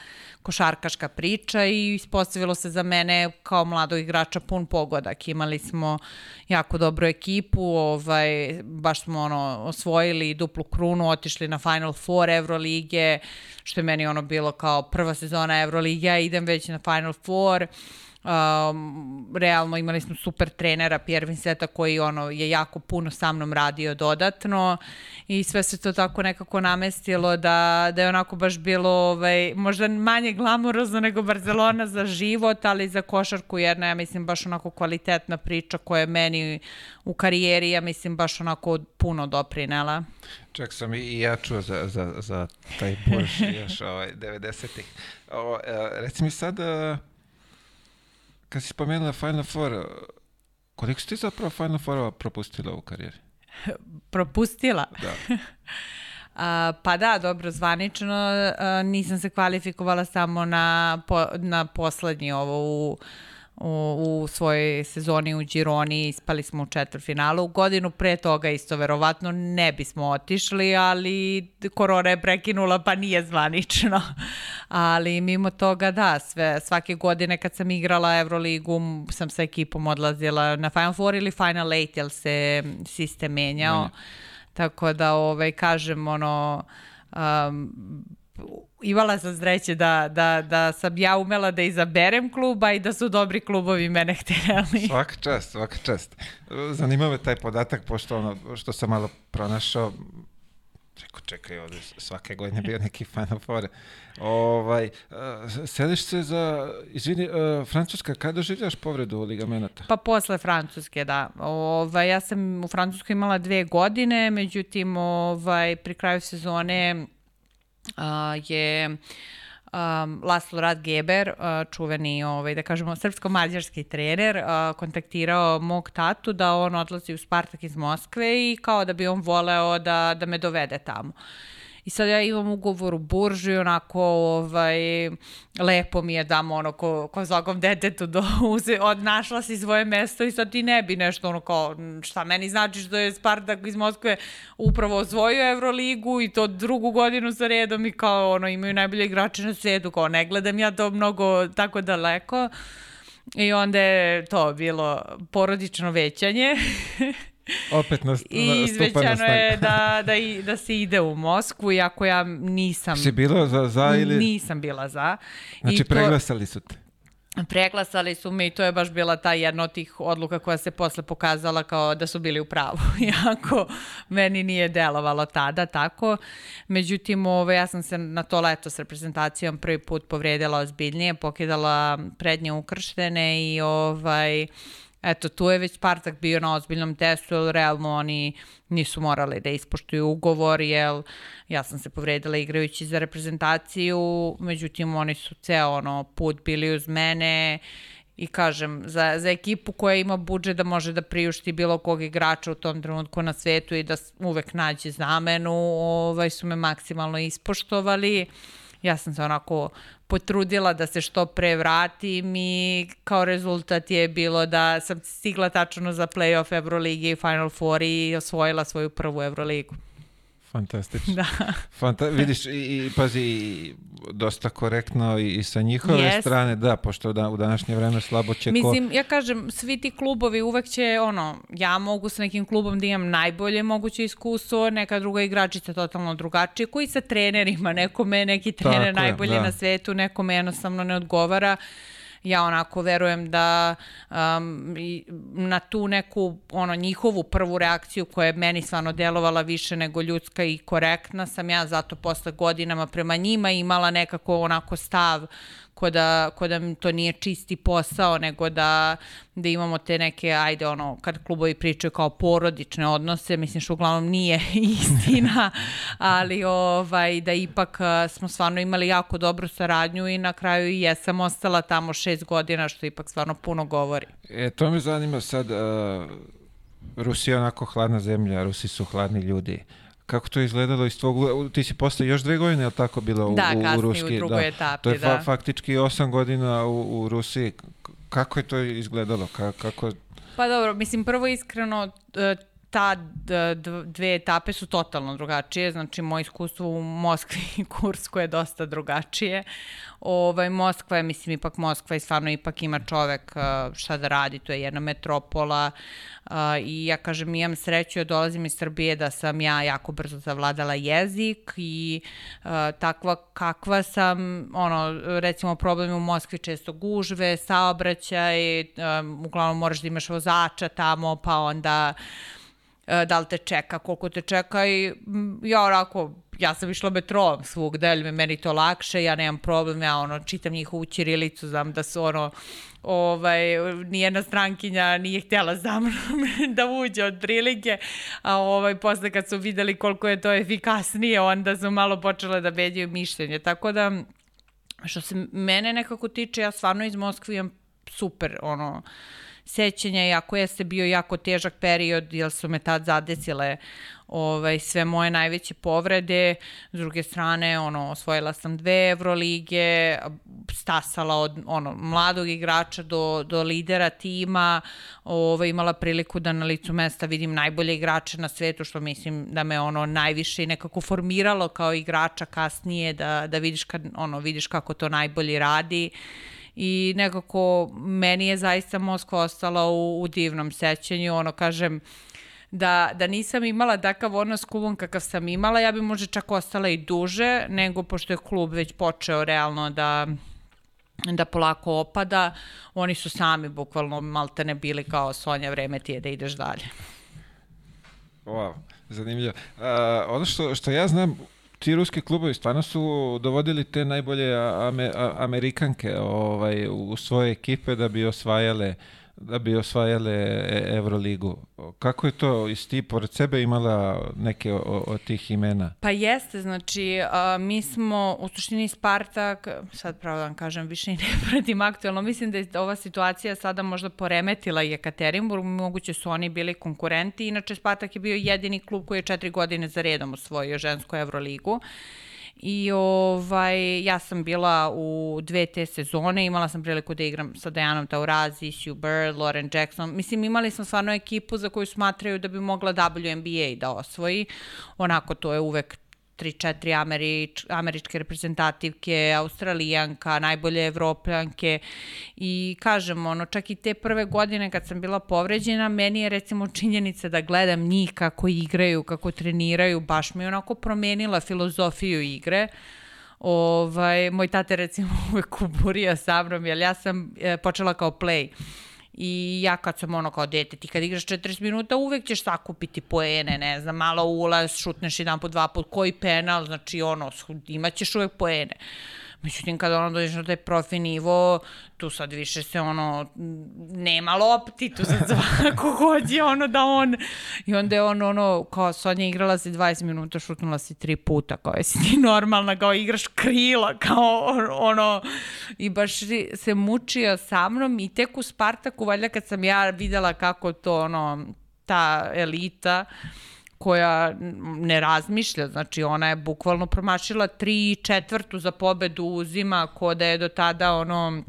košarkaška priča i ispostavilo se za mene kao mladog igrača pun pogodak. Imali smo jako dobru ekipu, ovaj, baš smo ono, osvojili duplu krunu, otišli na Final Four Evrolige, što je meni ono bilo kao prva sezona Evrolige, ja idem već na Final Four. Uh, Um, realno imali smo super trenera Pierre Vinceta koji ono je jako puno sa mnom radio dodatno i sve se to tako nekako namestilo da, da je onako baš bilo ovaj, možda manje glamurozno nego Barcelona za život, ali za košarku jedna ja mislim baš onako kvalitetna priča koja je meni u karijeri ja mislim baš onako puno doprinela. Čak sam i ja čuo za, za, za taj Bož još ovaj, 90-ih. E, reci mi sad, uh kad si spomenula Final Four, koliko si ti zapravo Final Four propustila u karijeri? propustila? Da. A, pa da, dobro, zvanično a, nisam se kvalifikovala samo na, po, na poslednji ovo u u, u svojoj sezoni u Gironi, ispali smo u četvrfinalu. Godinu pre toga isto verovatno ne bismo otišli, ali korona je prekinula pa nije zvanično. Ali mimo toga da, sve, svake godine kad sam igrala Euroligu sam sa ekipom odlazila na Final Four ili Final Eight, jer se sistem menjao. Mm. Tako da, ovaj, kažem, ono, um, imala sam sreće da, da, da sam ja umela da izaberem kluba i da su dobri klubovi mene htjeli. Svaka čast, svaka čast. Zanima me taj podatak, pošto ono što sam malo pronašao, Rekao, čekaj, ovde svake godine bio neki Final Four. Ovaj, uh, sediš se za, izvini, uh, Francuska, kada doživljaš povredu ligamenata? Pa posle Francuske, da. Ovaj, ja sam u Francuskoj imala dve godine, međutim, ovaj, pri kraju sezone je um, Laslo Radgeber, uh, čuveni, ovaj, da kažemo, srpsko-mađarski trener, uh, kontaktirao mog tatu da on odlazi u Spartak iz Moskve i kao da bi on voleo da, da me dovede tamo. I sad ja imam ugovor u burži, onako, ovaj, lepo mi je dam ono ko, ko svakom detetu do, uze, od, našla si svoje mesto i sad ti ne bi nešto ono kao, šta meni znači što je Spartak iz Moskve upravo osvojio Euroligu i to drugu godinu za redom i kao ono imaju najbolje igrače na svetu, kao ne gledam ja to mnogo tako daleko. I onda je to bilo porodično većanje. Opet na, I izvećano je da, da, i, da se ide u Moskvu, iako ja nisam... Si bila za, za ili... Nisam bila za. Znači, I to, preglasali su te. Preglasali su me i to je baš bila ta jedna od tih odluka koja se posle pokazala kao da su bili u pravu. Iako meni nije delovalo tada tako. Međutim, ove, ja sam se na to leto s reprezentacijom prvi put povredila ozbiljnije, pokidala prednje ukrštene i ovaj eto, tu je već Spartak bio na ozbiljnom testu, jer realno oni nisu morali da ispoštuju ugovor, jer ja sam se povredila igrajući za reprezentaciju, međutim oni su ceo ono, put bili uz mene i kažem, za, za ekipu koja ima budžet da može da priušti bilo kog igrača u tom trenutku na svetu i da uvek nađe zamenu, ovaj, su me maksimalno ispoštovali. Ja sam se onako potrudila da se što pre vratim i kao rezultat je bilo da sam stigla tačno za playoff Euroligi i Final Four i osvojila svoju prvu Euroligu. Fantastično. Da. Fanta vidiš, i, i pazi, i dosta korektno i, i sa njihove Jest. strane, da, pošto da, u današnje vreme slabo će ko... Mislim, ja kažem, svi ti klubovi uvek će, ono, ja mogu sa nekim klubom da imam najbolje moguće iskustvo, neka druga igračica totalno drugačije, koji sa trenerima, nekome neki trener Tako je, najbolji da. na svetu, nekome jednostavno ne odgovara. Ja onako verujem da um, na tu neku ono njihovu prvu reakciju koja je meni stvarno delovala više nego ljudska i korektna sam ja zato posle godinama prema njima imala nekako onako stav ko da, ko da to nije čisti posao, nego da, da imamo te neke, ajde, ono, kad klubovi pričaju kao porodične odnose, mislim što uglavnom nije istina, ali ovaj, da ipak smo stvarno imali jako dobru saradnju i na kraju i jesam ostala tamo šest godina, što ipak stvarno puno govori. E, to me zanima sad, uh, Rusija je onako hladna zemlja, Rusi su hladni ljudi. Kako to je izgledalo iz tvog, ti si posle još dve godine, je li tako bilo u, Da, u, kasnije u Ruski? drugoj da. etapi, To je fa- da. faktički osam godina u, u Rusiji. Kako je to izgledalo? Ka- kako... Pa dobro, mislim, prvo iskreno, e, ta d- d- dve etape su totalno drugačije, znači moje iskustvo u Moskvi i Kursku je dosta drugačije. Ovaj, Moskva je, mislim, ipak Moskva i stvarno ipak ima čovek šta da radi, to je jedna metropola i ja kažem, imam sreću, ja dolazim iz Srbije da sam ja jako brzo zavladala jezik i takva kakva sam, ono, recimo problemi u Moskvi često gužve, saobraćaj, uglavnom moraš da imaš vozača tamo, pa onda da li te čeka, koliko te čeka i ja onako, ja sam išla metrom svugde, jer meni to lakše, ja nemam problem, ja ono, čitam njihovu ćirilicu, znam da su ono, ovaj, nijedna strankinja nije htjela za mnom da uđe od prilike, a ovaj, posle kad su videli koliko je to efikasnije, onda su malo počele da bedjaju mišljenje, tako da, što se mene nekako tiče, ja stvarno iz Moskve imam super, ono, sećanja, iako jeste bio jako težak period, jer su me tad zadesile ovaj, sve moje najveće povrede. S druge strane, ono, osvojila sam dve Evrolige, stasala od ono, mladog igrača do, do lidera tima, ovaj, imala priliku da na licu mesta vidim najbolje igrače na svetu, što mislim da me ono najviše nekako formiralo kao igrača kasnije, da, da vidiš, kad, ono, vidiš kako to najbolje radi i nekako meni je zaista Moskva ostala u, u divnom sećanju, ono kažem, da, da nisam imala takav odnos s klubom kakav sam imala, ja bi možda čak ostala i duže, nego pošto je klub već počeo realno da da polako opada, oni su sami bukvalno maltene bili kao Sonja, vreme ti je da ideš dalje. Wow, zanimljivo. A, ono što, što ja znam, ti ruski klubovi stvarno su dovodili te najbolje ame, Amerikanke ovaj, u svoje ekipe da bi osvajale da bi osvajale E- Euroligu. Kako je to, jesi ti pored sebe imala neke od tih imena? Pa jeste, znači a, mi smo u suštini Spartak, sad pravo da vam kažem, više i ne pratim aktualno, mislim da je ova situacija sada možda poremetila i Ekaterinburg, moguće su oni bili konkurenti, inače Spartak je bio jedini klub koji je četiri godine za redom osvojio žensku Evroligu. I ovaj, ja sam bila u dve te sezone, imala sam priliku da igram sa Dajanom Taurazi, Sue Bird, Lauren Jackson. Mislim, imali smo stvarno ekipu za koju smatraju da bi mogla WNBA da osvoji. Onako, to je uvek 3-4 Američ, američke reprezentativke, Australijanka, najbolje Evropljanke i kažem, ono, čak i te prve godine kad sam bila povređena, meni je recimo činjenica da gledam njih kako igraju, kako treniraju, baš mi je onako promenila filozofiju igre. Ovaj, moj tate recimo uvek kuburija sa mnom, jer ja sam e, počela kao play. I ja kad sam ono kao dete, ti kad igraš 40 minuta uvek ćeš sakupiti poene, ne znam, malo ulaz, šutneš jedan po dva put, koji penal, znači ono, imaćeš uvek poene. Međutim, kada ono dođeš na taj profi nivo, tu sad više se ono, nema lopti, tu sad svako hoće ono da on, i onda je on ono, kao Sonja igrala si 20 minuta, šutnula si tri puta, kao jesi ti normalna, kao igraš krila, kao ono, i baš se mučio sa mnom i tek u Spartaku, valjda kad sam ja videla kako to ono, ta elita, koja ne razmišlja, znači ona je bukvalno promašila tri četvrtu za pobedu uzima, ko da je do tada ono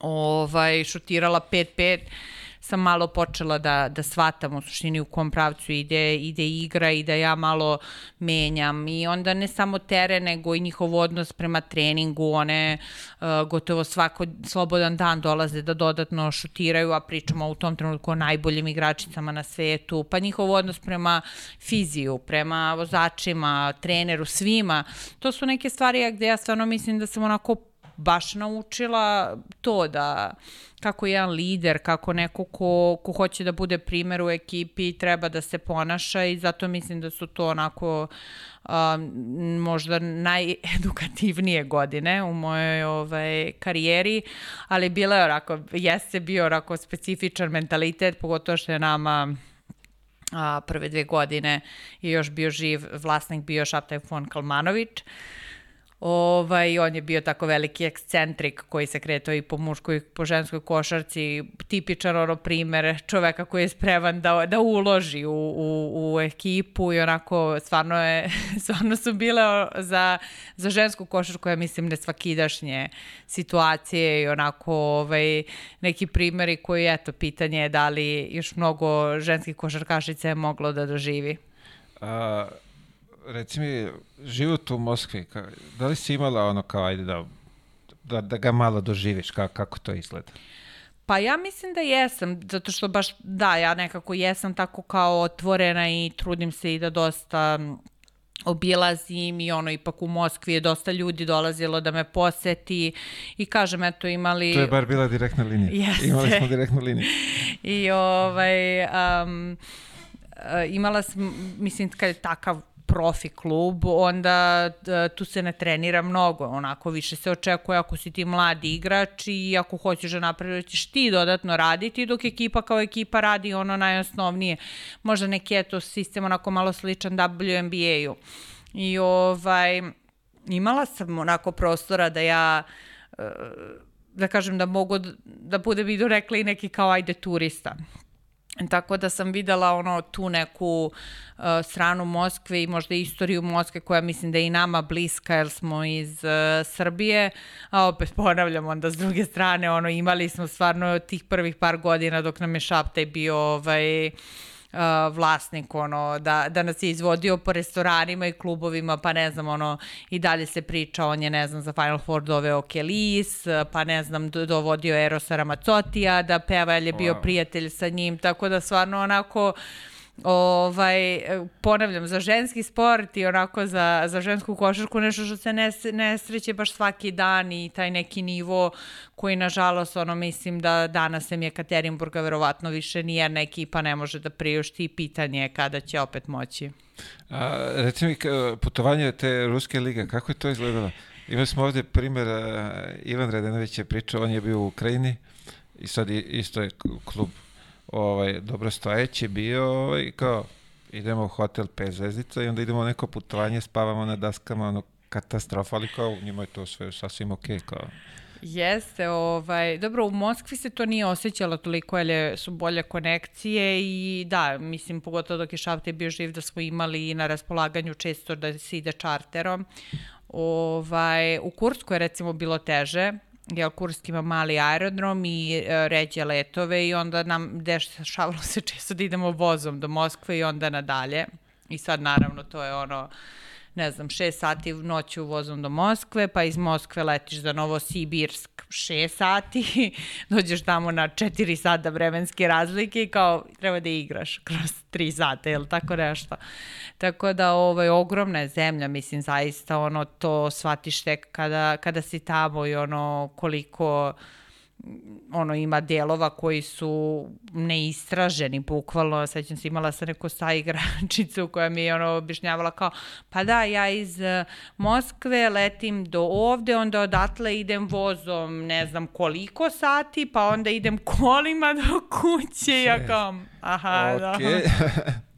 ovaj, šutirala 5-5 sam malo počela da, da shvatam u suštini u kom pravcu ide, ide igra i da ja malo menjam. I onda ne samo tere nego i njihov odnos prema treningu, one uh, gotovo svako slobodan dan dolaze da dodatno šutiraju, a pričamo u tom trenutku o najboljim igračicama na svetu, pa njihov odnos prema fiziju, prema vozačima, treneru, svima, to su neke stvari gde ja stvarno mislim da sam onako baš naučila to da kako jedan lider, kako neko ko, ko hoće da bude primer u ekipi treba da se ponaša i zato mislim da su to onako um, možda najedukativnije godine u mojoj ovaj, karijeri, ali bila je onako, jeste bio onako specifičan mentalitet, pogotovo što je nama a, prve dve godine je još bio živ vlasnik bio Šaptaj von Kalmanović. Ovaj, on je bio tako veliki ekscentrik koji se kretao i po muškoj i po ženskoj košarci, tipičan ono primer čoveka koji je spreman da, da uloži u, u, u ekipu i onako stvarno, je, stvarno su bile za, za žensku košarku, ja mislim, nesvakidašnje situacije i onako ovaj, neki primeri koji, eto, pitanje je da li još mnogo ženskih košarkašica je moglo da doživi. A, reci mi, život u Moskvi, da li si imala ono kao, ajde da, da, da ga malo doživiš, kako, kako to izgleda? Pa ja mislim da jesam, zato što baš, da, ja nekako jesam tako kao otvorena i trudim se i da dosta obilazim i ono ipak u Moskvi je dosta ljudi dolazilo da me poseti i kažem eto imali... To je bar bila direktna linija. Jeste. Imali smo direktnu liniju. I ovaj... Um, imala sam, mislim, kad je takav profi klub, onda e, tu se ne trenira mnogo, onako više se očekuje ako si ti mladi igrač i ako hoćeš da napraviš, da ćeš ti dodatno raditi, dok ekipa kao ekipa radi ono najosnovnije. Možda neki je to sistem onako malo sličan WNBA-u. I ovaj, imala sam onako prostora da ja e, da kažem da mogu da bude bi rekli neki kao ajde turista. Tako da sam videla ono tu neku uh, stranu Moskve i možda istoriju Moskve koja mislim da je i nama bliska jer smo iz uh, Srbije, a opet ponavljam onda s druge strane ono imali smo stvarno tih prvih par godina dok nam je Šaptaj bio ovaj, uh, uh, vlasnik, ono, da, da nas je izvodio po restoranima i klubovima, pa ne znam, ono, i dalje se priča, on je, ne znam, za Final Four doveo Kelis, pa ne znam, dovodio Erosa Ramacotija da peva, jer je bio wow. prijatelj sa njim, tako da stvarno onako, uh, ovaj, ponavljam, za ženski sport i onako za, za žensku košarku nešto što se ne, sreće baš svaki dan i taj neki nivo koji nažalost ono mislim da danas sem je Katerinburga verovatno više nijedna ekipa ne može da priušti i pitanje je kada će opet moći. A, reci mi, putovanje te Ruske lige, kako je to izgledalo? Imali smo ovde primer, Ivan Redenović je pričao, on je bio u Ukrajini i sad isto je klub ovaj, dobro stojeći bio ovaj, kao idemo u hotel 5 zvezdica i onda idemo neko putovanje, spavamo na daskama, ono katastrofa, ali kao njima je to sve sasvim okej, okay, kao Jeste, ovaj, dobro, u Moskvi se to nije osjećalo toliko, jer su bolje konekcije i da, mislim, pogotovo dok je Šavte bio živ, da smo imali na raspolaganju često da se ide čarterom. Ovaj, u Kurskoj je recimo bilo teže, jel, Kursk ima mali aerodrom i e, ređe letove i onda nam dešavalo se često da idemo vozom do Moskve i onda nadalje. I sad naravno to je ono ne znam, 6 sati noću vozom do Moskve, pa iz Moskve letiš za Novosibirsk 6 sati, dođeš tamo na 4 sata vremenske razlike i kao treba da igraš kroz 3 sata, ili tako nešto. Tako da ovaj, ogromna zemlja, mislim, zaista ono to shvatiš tek kada, kada si tamo i ono koliko ono ima delova koji su neistraženi bukvalno, sećam se imala sam neku saigračicu koja mi je ono objašnjavala kao pa da ja iz uh, Moskve letim do ovde, onda odatle idem vozom ne znam koliko sati, pa onda idem kolima do kuće, ja kao aha, okay. da.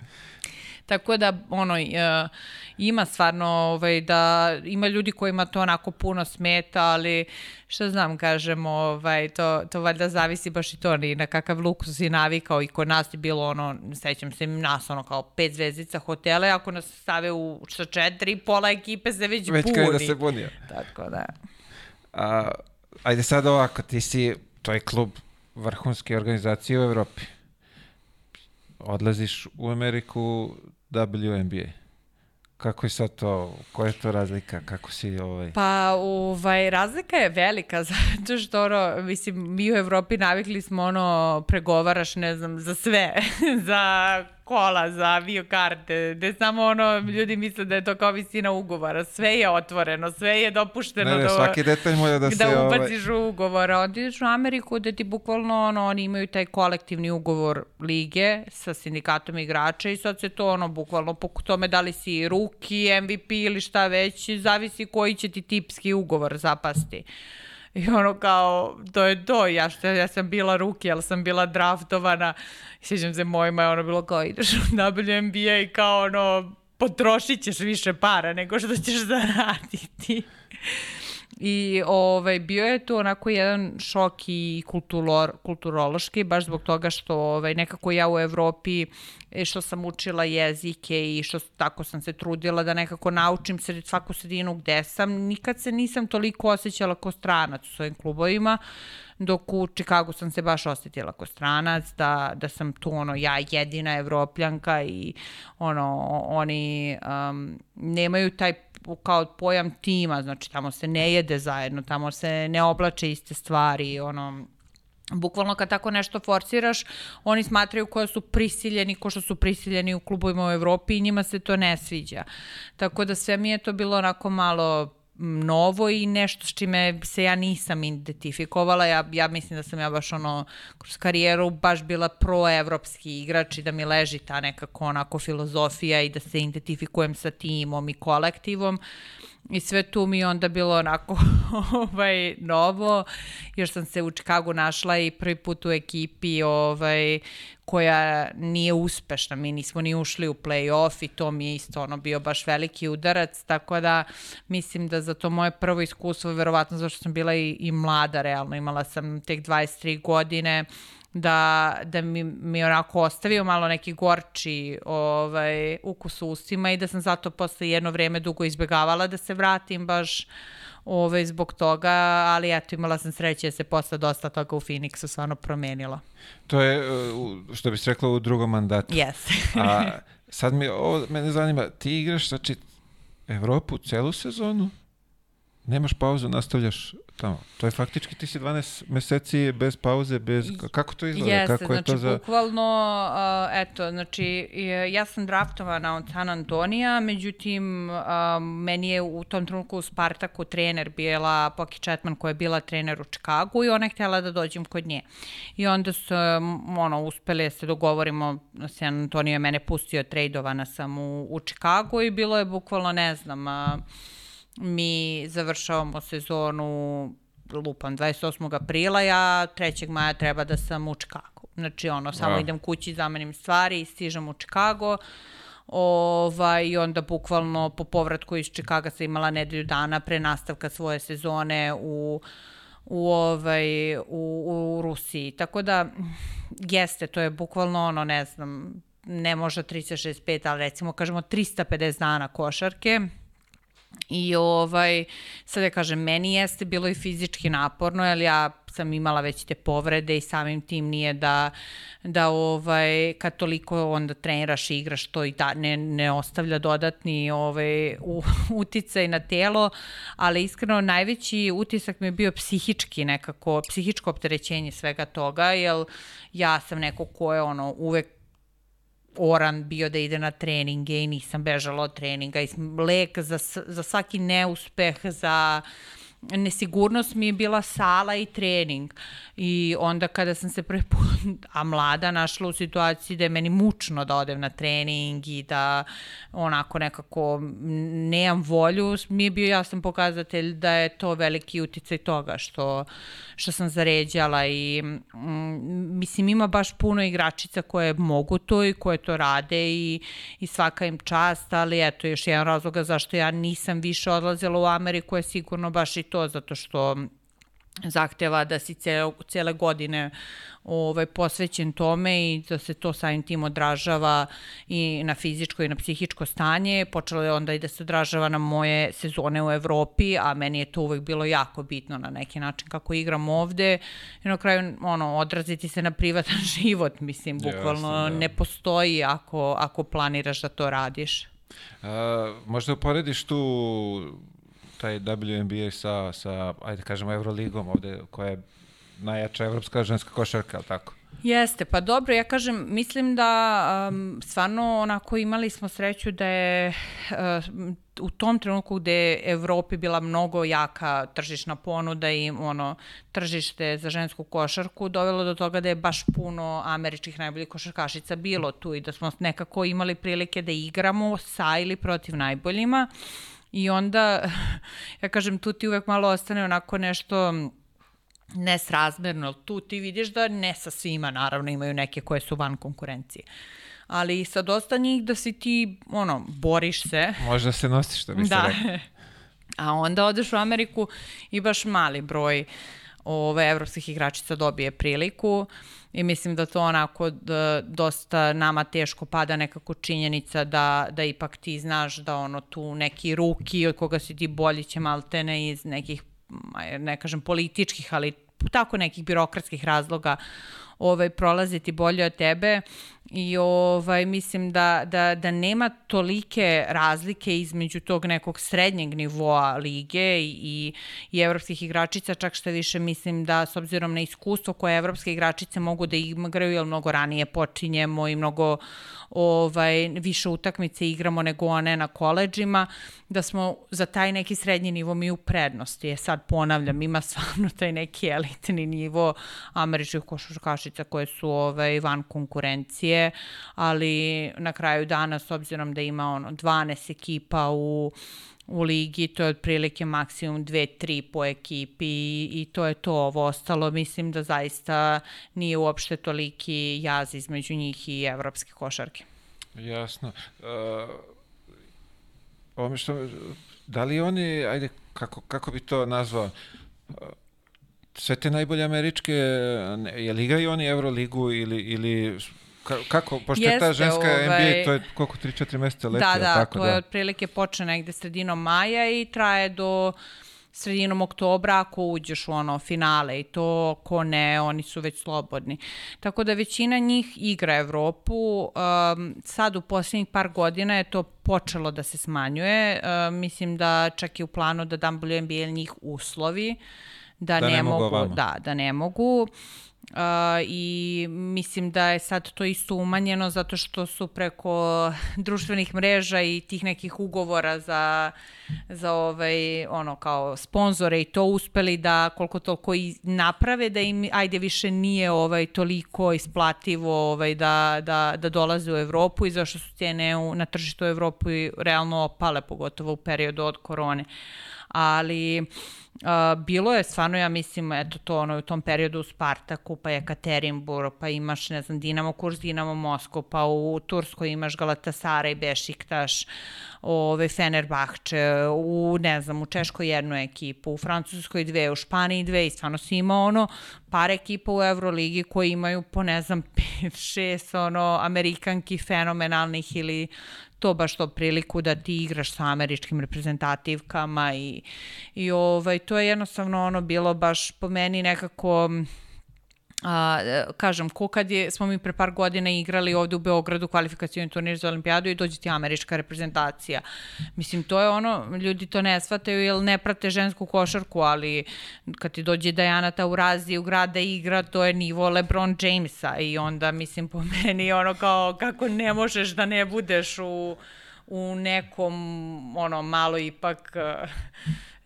Tako da, ono, uh, ima stvarno ovaj, da ima ljudi kojima to onako puno smeta, ali šta znam, kažem, ovaj, to, to valjda zavisi baš i to ni na kakav lukus si navikao i kod nas je bilo ono, sećam se nas ono kao pet zvezdica hotele, ako nas stave u sa četiri, pola ekipe se već, već puni. Već da se bunio. Tako da. A, ajde sad ovako, ti si, to je klub vrhunske organizacije u Evropi. Odlaziš u Ameriku WNBA. Kako je sad to, koja je to razlika, kako si ovaj... Pa, ovaj, razlika je velika, zato što ono, mislim, mi u Evropi navikli smo ono, pregovaraš, ne znam, za sve, za kola za avio karte, gde samo ono, ljudi misle da je to kao visina ugovora. Sve je otvoreno, sve je dopušteno ne, ne, da, svaki detalj mora da, da se... Da ubaciš ovaj... u ugovor. Onda ideš u Ameriku gde ti bukvalno ono, oni imaju taj kolektivni ugovor lige sa sindikatom igrača i sad se to ono, bukvalno po tome da li si ruki, MVP ili šta već, zavisi koji će ti tipski ugovor zapasti. I ono kao, to je to, ja, što, ja sam bila ruki, ali sam bila draftovana. Sjećam se, mojima je ono bilo kao, ideš u WNBA i kao ono, potrošit ćeš više para nego što ćeš zaraditi. I ovaj, bio je to onako jedan šok i kulturor, kulturološki, baš zbog toga što ovaj, nekako ja u Evropi, e, što sam učila jezike i što tako sam se trudila da nekako naučim sred, svaku sredinu gde sam, nikad se nisam toliko osjećala kao stranac u svojim klubovima, dok u Čikagu sam se baš osetila kao stranac, da, da sam tu ono ja jedina evropljanka i ono oni um, nemaju taj kao pojam tima, znači tamo se ne jede zajedno, tamo se ne oblače iste stvari, ono, Bukvalno kad tako nešto forsiraš, oni smatraju koja su prisiljeni, ko što su prisiljeni u klubovima u Evropi i njima se to ne sviđa. Tako da sve mi je to bilo onako malo novo i nešto s čime se ja nisam identifikovala. Ja, ja mislim da sam ja baš ono, kroz karijeru baš bila proevropski igrač i da mi leži ta nekako onako filozofija i da se identifikujem sa timom i kolektivom. I sve tu mi onda bilo onako ovaj, novo, još sam se u Čikagu našla i prvi put u ekipi ovaj, koja nije uspešna. Mi nismo ni ušli u play-off i to mi je isto ono bio baš veliki udarac, tako da mislim da za to moje prvo iskustvo, verovatno zašto sam bila i, i mlada realno, imala sam tek 23 godine, da, da mi, mi onako ostavio malo neki gorči ovaj, ukus u ustima i da sam zato posle jedno vreme dugo izbegavala da se vratim baš ovaj, zbog toga, ali eto imala sam sreće da se posle dosta toga u Phoenixu stvarno promenilo. To je, uh, što bih rekla, u drugom mandatu. Yes. A sad mi, ovo, mene zanima, ti igraš, znači, Evropu celu sezonu, nemaš pauzu, nastavljaš tamo. To je faktički ti si 12 meseci bez pauze, bez kako to izgleda? Jeste, kako je znači to za bukvalno uh, eto, znači ja sam draftovana od San Antonija, međutim uh, meni je u tom trenutku u Spartaku trener bila Poki Chatman koja je bila trener u Čikagu i ona je htjela da dođem kod nje. I onda su um, ono uspeli da se dogovorimo, San Antonio je mene pustio, tradovana sam u, u Čikagu i bilo je bukvalno ne znam uh, mi završavamo sezonu lupam 28. aprila, ja 3. maja treba da sam u Čikagu. Znači ono, samo A. idem kući, zamenim stvari i stižem u Čikago. Ovaj, I onda bukvalno po povratku iz Čikaga sam imala nedelju dana pre nastavka svoje sezone u u ovaj u, u Rusiji. Tako da jeste, to je bukvalno ono, ne znam, ne možda 365, ali recimo kažemo 350 dana košarke I ovaj, sad ja kažem, meni jeste bilo i fizički naporno, jer ja sam imala već te povrede i samim tim nije da, da ovaj, kad toliko onda treniraš i igraš to i da, ne, ne ostavlja dodatni ovaj, u, uticaj na telo, ali iskreno najveći utisak mi je bio psihički nekako, psihičko opterećenje svega toga, jer ja sam neko ko je ono uvek oran bio da ide na treninge i nisam bežala od treninga i lek za, za svaki neuspeh, za nesigurnost mi je bila sala i trening. I onda kada sam se prvi put, a mlada, našla u situaciji da je meni mučno da odem na trening i da onako nekako nemam volju, mi je bio jasan pokazatelj da je to veliki uticaj toga što, što sam zaređala i mm, mislim ima baš puno igračica koje mogu to i koje to rade i, i svaka im čast, ali eto još jedan razloga zašto ja nisam više odlazila u Ameriku je sigurno baš i to, zato što zahteva da si cele, cele godine ovaj, posvećen tome i da se to samim tim odražava i na fizičko i na psihičko stanje. Počelo je onda i da se odražava na moje sezone u Evropi, a meni je to uvek bilo jako bitno na neki način kako igram ovde i na kraju ono, odraziti se na privatan život, mislim, bukvalno Jasne, da. ne postoji ako, ako planiraš da to radiš. A, možda uporediš tu taj WNBA sa, sa ajde kažemo, Euroligom ovde, koja je najjača evropska ženska košarka, ali tako? Jeste, pa dobro, ja kažem, mislim da um, stvarno onako imali smo sreću da je uh, u tom trenutku gde je Evropi bila mnogo jaka tržišna ponuda i ono tržište za žensku košarku dovelo do toga da je baš puno američkih najboljih košarkašica bilo tu i da smo nekako imali prilike da igramo sa ili protiv najboljima. Uh, I onda, ja kažem, tu ti uvek malo ostane onako nešto nesrazmerno, tu ti vidiš da ne sa svima, naravno, imaju neke koje su van konkurencije. Ali sa dosta njih da si ti, ono, boriš se. Možda se nosiš, što bi da. rekao. A onda odeš u Ameriku i baš mali broj ove evropskih igračica dobije priliku. Uh, i mislim da to onako da, dosta nama teško pada nekako činjenica da, da ipak ti znaš da ono tu neki ruki od koga si ti bolji će maltene iz nekih, ne kažem političkih, ali tako nekih birokratskih razloga ovaj, prolaziti bolje od tebe i ovaj, mislim da, da, da nema tolike razlike između tog nekog srednjeg nivoa lige i, i, evropskih igračica, čak što više mislim da s obzirom na iskustvo koje evropske igračice mogu da igraju, jer mnogo ranije počinjemo i mnogo ovaj, više utakmice igramo nego one na koleđima, da smo za taj neki srednji nivo mi u prednosti. Je sad ponavljam, ima stvarno taj neki elitni nivo američkih košarkašica koje su ovaj, van konkurencije, ali na kraju dana, s obzirom da ima ono 12 ekipa u u ligi, to je otprilike maksimum 2-3 po ekipi i, i to je to. Ovo ostalo mislim da zaista nije uopšte toliki jaz između njih i evropske košarke. Jasno. Uh, ovo što, da li oni, ajde, kako, kako bi to nazvao, uh, sve te najbolje američke, je li igraju oni Euroligu ili, ili kako, pošto Jeste, je ta ženska ovaj, NBA, to je koliko, 3-4 meseca leti, da, da, tako? to je da. otprilike počne negde sredinom maja i traje do sredinom oktobra ako uđeš u ono finale i to ko ne, oni su već slobodni. Tako da većina njih igra Evropu. Um, sad u posljednjih par godina je to počelo da se smanjuje. Um, mislim da čak i u planu da WNBA njih uslovi da, da ne, ne mogu, mogu da, da ne mogu. Uh, i mislim da je sad to isto umanjeno zato što su preko društvenih mreža i tih nekih ugovora za, za ovaj, ono kao sponzore i to uspeli da koliko toliko i naprave da im ajde više nije ovaj toliko isplativo ovaj da, da, da dolaze u Evropu i zašto su cijene u, na tržištu u Evropu realno opale pogotovo u periodu od korone ali uh, bilo je stvarno, ja mislim, eto to ono u tom periodu u Spartaku, pa Ekaterinburg, pa imaš, ne znam, Dinamo Kurs, Dinamo Moskva, pa u Turskoj imaš Galatasaray, Bešiktaš, ove, Fenerbahče, u, ne znam, u Češkoj jednu ekipu, u Francuskoj dve, u Španiji dve i stvarno si imao ono par ekipa u Euroligi koji imaju po, ne znam, 5-6 ono, Amerikanki fenomenalnih ili to baš to priliku da ti igraš sa američkim reprezentativkama i, i ovaj, to je jednostavno ono bilo baš po meni nekako a, kažem, ko kad je, smo mi pre par godina igrali ovde u Beogradu kvalifikacijoni turnir za olimpijadu i dođe ti američka reprezentacija. Mislim, to je ono, ljudi to ne shvataju jer ne prate žensku košarku, ali kad ti dođe Dajana Taurazi u grad da igra, to je nivo LeBron Jamesa i onda, mislim, po meni ono kao kako ne možeš da ne budeš u u nekom, ono, malo ipak...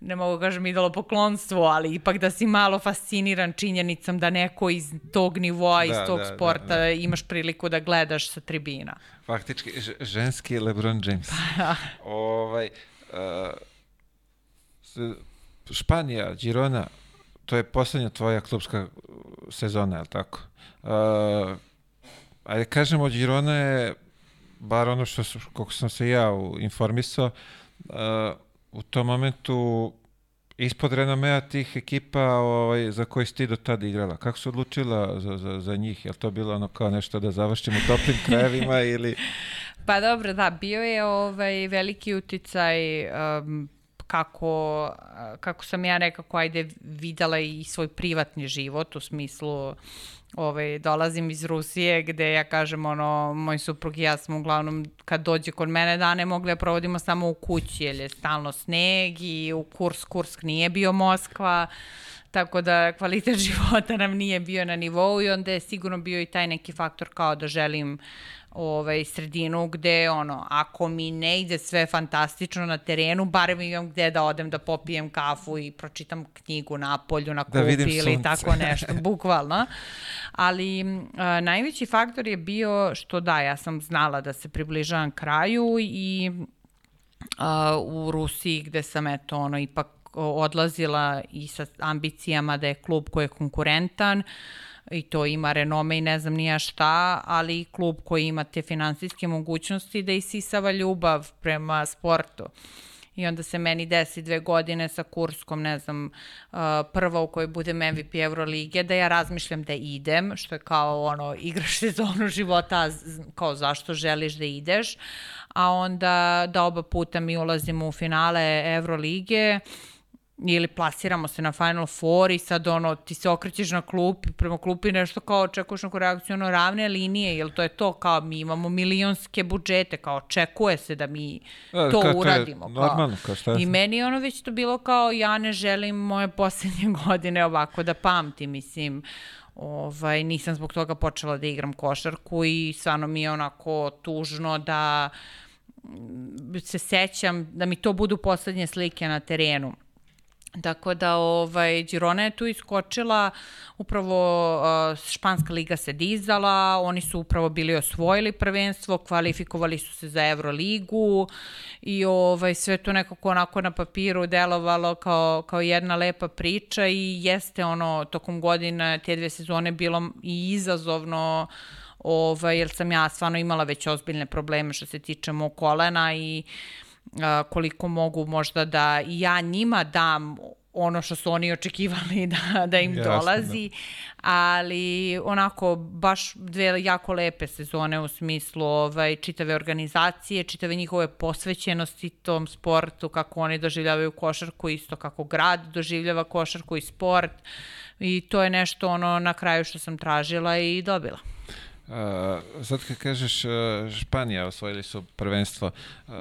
Ne mogu da kažem idolopoklonstvo, ali ipak da si malo fasciniran činjenicom da neko iz tog nivoa, iz da, tog da, da sporta da, da. imaš priliku da gledaš sa tribina. Faktički, ženski LeBron James. Pa, da. ovaj, uh, Španija, Girona, to je poslednja tvoja klubska sezona, je li tako? Uh, ajde kažemo, Girona je, bar ono što, kako sam se ja informisao, uh, u tom momentu ispod renomea tih ekipa ovaj, za koji si ti do tada igrala. Kako se odlučila za, za, za njih? Je li to bilo ono kao nešto da završimo u toplim krajevima ili... Pa dobro, da, bio je ovaj veliki uticaj um, kako, kako sam ja nekako ajde videla i svoj privatni život u smislu ovaj, dolazim iz Rusije gde ja kažem ono, moj suprug i ja smo uglavnom kad dođe kod mene dane mogli da provodimo samo u kući jer je stalno sneg i u Kurs, Kursk nije bio Moskva tako da kvalitet života nam nije bio na nivou i onda je sigurno bio i taj neki faktor kao da želim ovaj, sredinu gde, ono, ako mi ne ide sve fantastično na terenu, barem imam gde da odem da popijem kafu i pročitam knjigu na polju, na da kupi ili sunce. tako nešto, bukvalno. Ali a, najveći faktor je bio što da, ja sam znala da se približavam kraju i a, u Rusiji gde sam eto ono ipak odlazila i sa ambicijama da je klub koji je konkurentan, uh, i to ima renome i ne znam nija šta, ali i klub koji ima te finansijske mogućnosti da isisava ljubav prema sportu. I onda se meni desi dve godine sa Kurskom, ne znam, uh, prva u kojoj budem MVP Euroligije, da ja razmišljam da idem, što je kao ono, igraš sezonu života, kao zašto želiš da ideš, a onda da oba puta mi ulazimo u finale Euroligije, ili plasiramo se na Final Four i sad ono, ti se okrećeš na klupi, prema klupi nešto kao očekuješ neku reakciju, ono ravne linije, jel to je to kao mi imamo milionske budžete, kao očekuje se da mi da, to kao, uradimo. To je normalno, kao šta je. I meni ono već to bilo kao ja ne želim moje poslednje godine ovako da pamtim, mislim, ovaj, nisam zbog toga počela da igram košarku i stvarno mi je onako tužno da se sećam da mi to budu poslednje slike na terenu Tako da ovaj Girona je tu iskočila, upravo uh, Španska liga se dizala, oni su upravo bili osvojili prvenstvo, kvalifikovali su se za Euroligu i ovaj sve to nekako onako na papiru delovalo kao kao jedna lepa priča i jeste ono tokom godine te dve sezone bilo i izazovno ovaj jer sam ja stvarno imala već ozbiljne probleme što se tiče mog kolena i uh, koliko mogu možda da ja njima dam ono što su oni očekivali da, da im Jasne, dolazi, da. ali onako baš dve jako lepe sezone u smislu ovaj, čitave organizacije, čitave njihove posvećenosti tom sportu, kako oni doživljavaju košarku, isto kako grad doživljava košarku i sport i to je nešto ono na kraju što sam tražila i dobila. Uh, sad kad kažeš uh, Španija osvojili su prvenstvo, uh,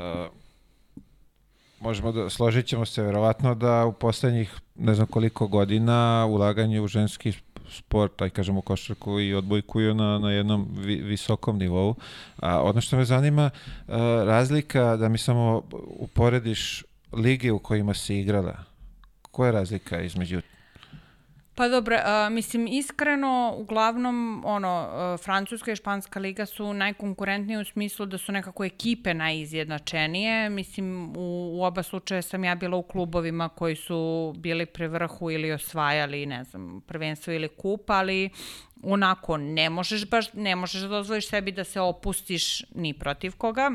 možemo da, složit ćemo se verovatno da u poslednjih ne znam koliko godina ulaganje u ženski sport, aj kažemo košarku i odbojkuju na, na jednom vi, visokom nivou. A ono što me zanima, a, razlika da mi samo uporediš lige u kojima si igrala, koja je razlika između Pa dobro, uh, mislim, iskreno, uglavnom, ono, Francuska i Španska liga su najkonkurentnije u smislu da su nekako ekipe najizjednačenije. Mislim, u, u oba slučaja sam ja bila u klubovima koji su bili pri vrhu ili osvajali, ne znam, prvenstvo ili kup, ali onako ne možeš baš, ne možeš da dozvoliš sebi da se opustiš ni protiv koga.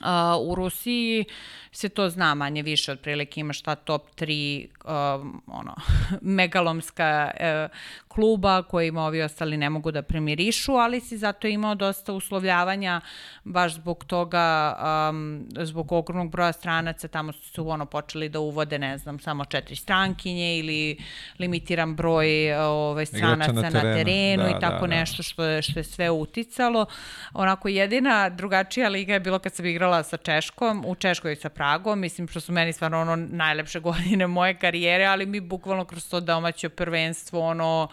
Uh, u Rusiji se to zna manje više, otprilike imaš ta top 3 um, ono, megalomska uh, kluba kojima ovi ostali ne mogu da primirišu, ali si zato imao dosta uslovljavanja baš zbog toga, um, zbog ogromnog broja stranaca, tamo su ono počeli da uvode, ne znam, samo četiri strankinje ili limitiran broj ove, ovaj, stranaca na terenu, na terenu da, i tako da, da. nešto što je, što je sve uticalo. Onako jedina drugačija liga je bilo kad sam igrala igrala sa Češkom, u Češkoj i sa Pragom, mislim što su meni stvarno ono najlepše godine moje karijere, ali mi bukvalno kroz to domaće prvenstvo ono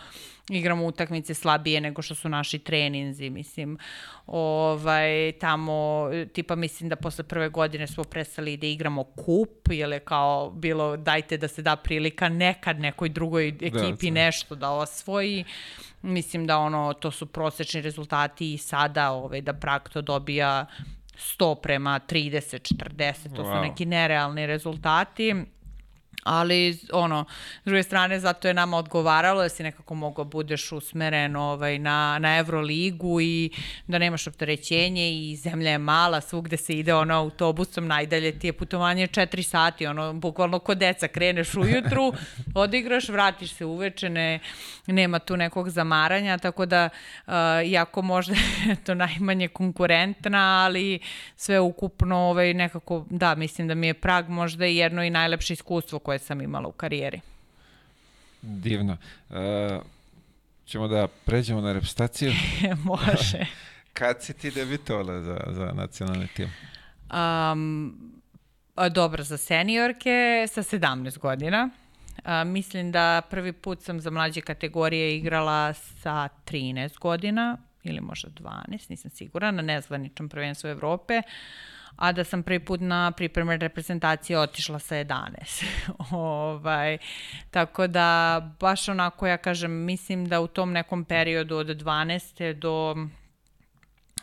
igramo utakmice slabije nego što su naši treninzi, mislim, ovaj, tamo, tipa mislim da posle prve godine smo prestali da igramo kup, jer je kao bilo dajte da se da prilika nekad nekoj drugoj ekipi da, nešto da osvoji, mislim da ono, to su prosečni rezultati i sada, ovaj, da Prag to dobija 100 prema 30, 40, to wow. su neki nerealni rezultati ali ono, s druge strane zato je nama odgovaralo da si nekako mogao budeš usmeren ovaj, na, na Euroligu i da nemaš opterećenje i zemlja je mala, svugde se ide ono autobusom, najdalje ti je putovanje 4 sati, ono, bukvalno kod deca, kreneš ujutru, odigraš, vratiš se uveče, ne, nema tu nekog zamaranja, tako da uh, jako možda je to najmanje konkurentna, ali sve ukupno ovaj, nekako, da, mislim da mi je Prag možda jedno i najlepše iskustvo koje sam imala u karijeri. Divno. Uh, ćemo da pređemo na repstaciju? Može. Kad si ti debitovala za, za nacionalni tim? Um, dobro, za seniorke sa 17 godina. A, mislim da prvi put sam za mlađe kategorije igrala sa 13 godina ili možda 12, nisam sigurna, na nezvaničnom prvenstvu Evrope. Uh, a da sam prvi put na pripreme reprezentacije otišla sa 11. ovaj, tako da, baš onako, ja kažem, mislim da u tom nekom periodu od 12. do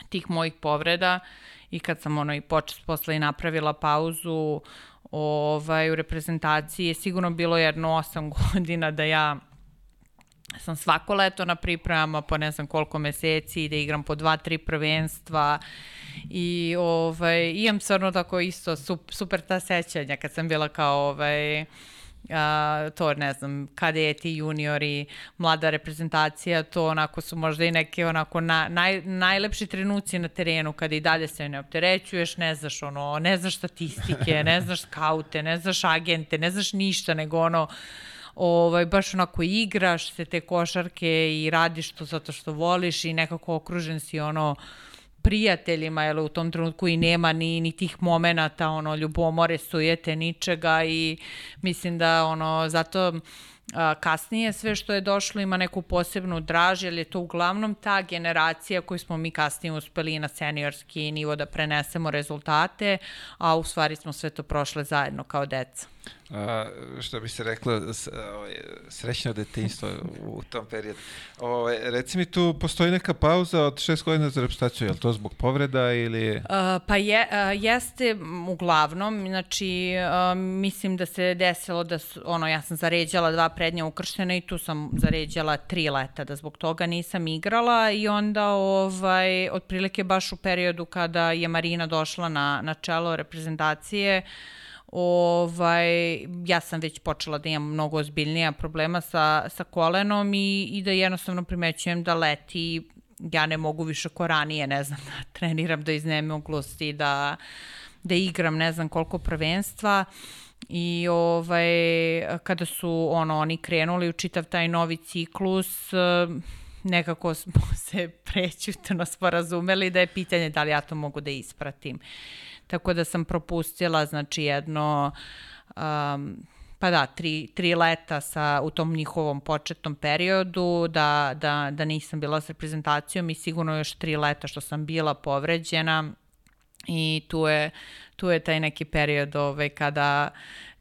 tih mojih povreda i kad sam ono i počet posle i napravila pauzu ovaj, u reprezentaciji je sigurno bilo jedno 8 godina da ja sam svako leto na pripremama po ne znam koliko meseci, da igram po dva, tri prvenstva i ovaj, imam stvarno tako isto super ta sećanja kad sam bila kao ovaj, a, to ne znam, kadeti, juniori, mlada reprezentacija, to onako su možda i neke onako na, naj, najlepši trenuci na terenu kada i dalje se ne opterećuješ, ne znaš ono, ne znaš statistike, ne znaš skaute, ne znaš agente, ne znaš ništa, nego ono, ovaj, baš onako igraš se te košarke i radiš to zato što voliš i nekako okružen si ono prijateljima, jer u tom trenutku i nema ni, ni tih momenata, ono, ljubomore, sujete, ničega i mislim da, ono, zato a, kasnije sve što je došlo ima neku posebnu draž, jer je to uglavnom ta generacija koju smo mi kasnije uspeli na seniorski nivo da prenesemo rezultate, a u stvari smo sve to prošle zajedno kao deca. A, što bi se reklo, ovaj, srećno detinjstvo u tom periodu. Ovaj, reci mi, tu postoji neka pauza od šest godina za repstaciju, je li to zbog povreda ili... A, pa je, a, jeste uglavnom, znači a, mislim da se desilo da, su, ono, ja sam zaređala dva prednja ukrštena i tu sam zaređala tri leta, da zbog toga nisam igrala i onda ovaj, otprilike baš u periodu kada je Marina došla na, na čelo reprezentacije, ovaj, ja sam već počela da imam mnogo ozbiljnija problema sa, sa kolenom i, i da jednostavno primećujem da leti. Ja ne mogu više ko ranije, ne znam, da treniram do iznemoglosti, da, da igram ne znam koliko prvenstva. I ovaj, kada su ono, oni krenuli u čitav taj novi ciklus, nekako smo se prećutno sporazumeli da je pitanje da li ja to mogu da ispratim tako da sam propustila znači jedno um, pa da, tri, tri leta sa, u tom njihovom početnom periodu, da, da, da nisam bila s reprezentacijom i sigurno još tri leta što sam bila povređena i tu je, tu je taj neki period ovaj, kada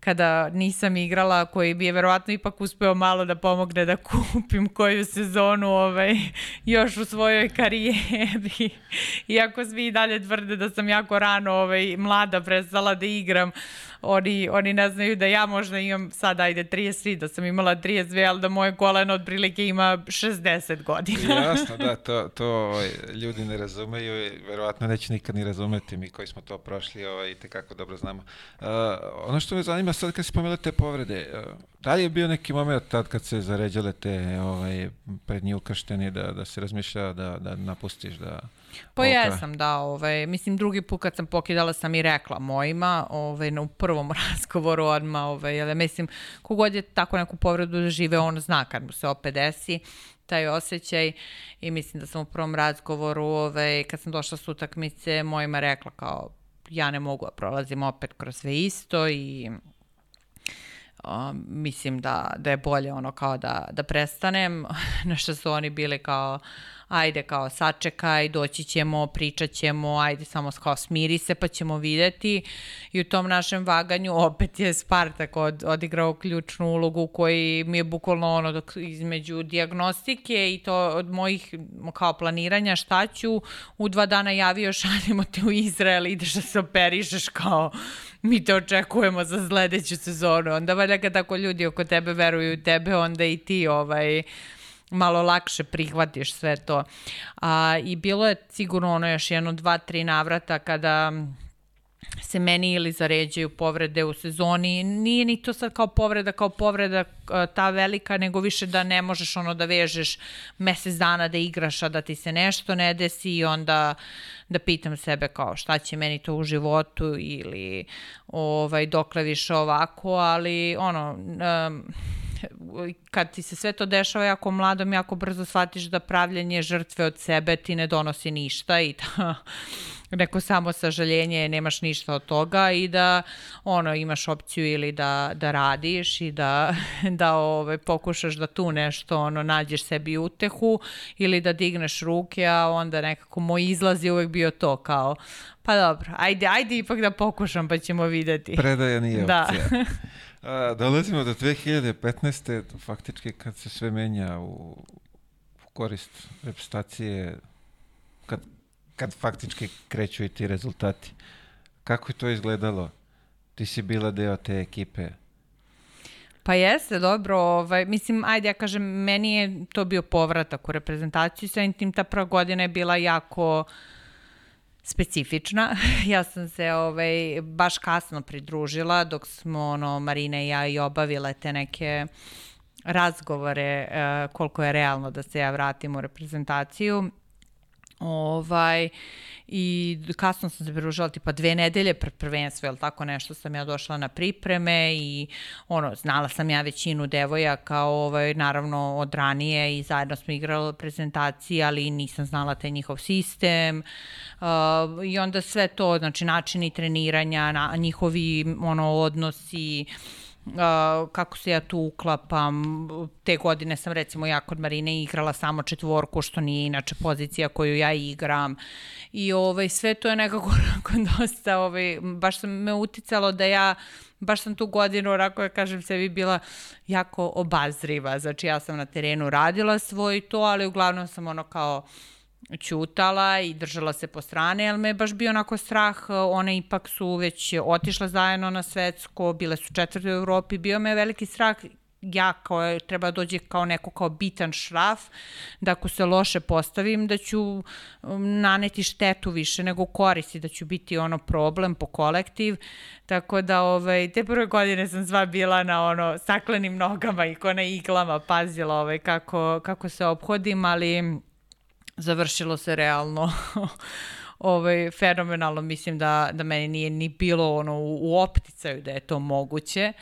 kada nisam igrala, koji bi je verovatno ipak uspeo malo da pomogne da kupim koju sezonu ovaj, još u svojoj karijeri. Iako svi i dalje tvrde da sam jako rano ovaj, mlada prestala da igram, oni, oni ne znaju da ja možda imam sad, ajde, 33, da sam imala 32, ali da moje koleno otprilike ima 60 godina. Jasno, da, to, to ovaj, ljudi ne razumeju i verovatno neće nikad ni razumeti mi koji smo to prošli ovaj, i tekako dobro znamo. Uh, ono što me zanima sad kad si pomenula te povrede, uh, da li je bio neki moment tad kad se zaređale te ovaj, prednji ukršteni da, da se razmišlja da, da napustiš, da Pa okay. jesam, da. Ovaj, mislim, drugi put kad sam pokidala sam i rekla mojima, ovaj, na prvom razgovoru odmah, ovaj, jer mislim, kogod je tako neku povredu da žive, on zna kad mu se opet desi taj osjećaj i mislim da sam u prvom razgovoru, ovaj, kad sam došla s utakmice, mojima rekla kao ja ne mogu da prolazim opet kroz sve isto i o, mislim da, da je bolje ono kao da, da prestanem, na što su oni bili kao ajde kao sačekaj, doći ćemo, pričat ćemo, ajde samo kao smiri se pa ćemo videti i u tom našem vaganju opet je Spartak od, odigrao ključnu ulogu koji mi je bukvalno ono dok, između diagnostike i to od mojih kao planiranja šta ću, u dva dana javio šaljemo te u Izrael, ideš da se operišeš kao mi te očekujemo za sledeću sezonu. Onda valjda kad tako ljudi oko tebe veruju u tebe, onda i ti ovaj, malo lakše prihvatiš sve to. A, I bilo je sigurno ono još jedno, dva, tri navrata kada se meni ili zaređaju povrede u sezoni. Nije ni to sad kao povreda, kao povreda ta velika, nego više da ne možeš ono da vežeš mesec dana da igraš, a da ti se nešto ne desi i onda da pitam sebe kao šta će meni to u životu ili ovaj, dokle više ovako, ali ono, um, kad ti se sve to dešava jako mladom, jako brzo shvatiš da pravljanje žrtve od sebe ti ne donosi ništa i da neko samo sažaljenje, nemaš ništa od toga i da ono imaš opciju ili da, da radiš i da, da ove, ovaj, pokušaš da tu nešto ono nađeš sebi utehu ili da digneš ruke, a onda nekako moj izlaz je uvek bio to kao pa dobro, ajde, ajde ipak da pokušam pa ćemo videti. Predaja nije da. opcija. A, dolazimo do 2015. faktički kad se sve menja u, u korist reprezentacije, kad, kad faktički kreću i ti rezultati. Kako je to izgledalo? Ti si bila deo te ekipe. Pa jeste, dobro. Ovaj, mislim, ajde, ja kažem, meni je to bio povratak u reprezentaciju. Sa tim ta prva godina je bila jako uh, specifična. ja sam se ovaj, baš kasno pridružila dok smo ono, Marina i ja i obavile te neke razgovore uh, koliko je realno da se ja vratim u reprezentaciju. Ovaj, I kasno sam se pridružila tipa dve nedelje pred prvenstvo, ili tako nešto sam ja došla na pripreme i ono, znala sam ja većinu devojaka, ovaj, naravno od ranije i zajedno smo igrali prezentacije, ali nisam znala taj njihov sistem. Uh, i onda sve to, znači načini treniranja, na, njihovi ono, odnosi, Uh, kako se ja tu uklapam. Te godine sam recimo ja kod Marine igrala samo četvorku, što nije inače pozicija koju ja igram. I ovaj, sve to je nekako dosta, ovaj, baš sam me uticalo da ja baš sam tu godinu, onako ja kažem sebi, bila jako obazriva. Znači ja sam na terenu radila svoj to, ali uglavnom sam ono kao ćutala i držala se po strane, ali me je baš bio onako strah, one ipak su već otišle zajedno na svetsko, bile su četvrte u Evropi, bio me veliki strah ja kao treba dođe kao neko kao bitan šraf, da ako se loše postavim, da ću um, naneti štetu više nego koristi, da ću biti ono problem po kolektiv, tako da ovaj, te prve godine sam sva bila na ono saklenim nogama i ko na iglama pazila ovaj, kako, kako se obhodim, ali završilo se realno ovaj, fenomenalno. Mislim da, da meni nije ni bilo ono u, u opticaju da je to moguće.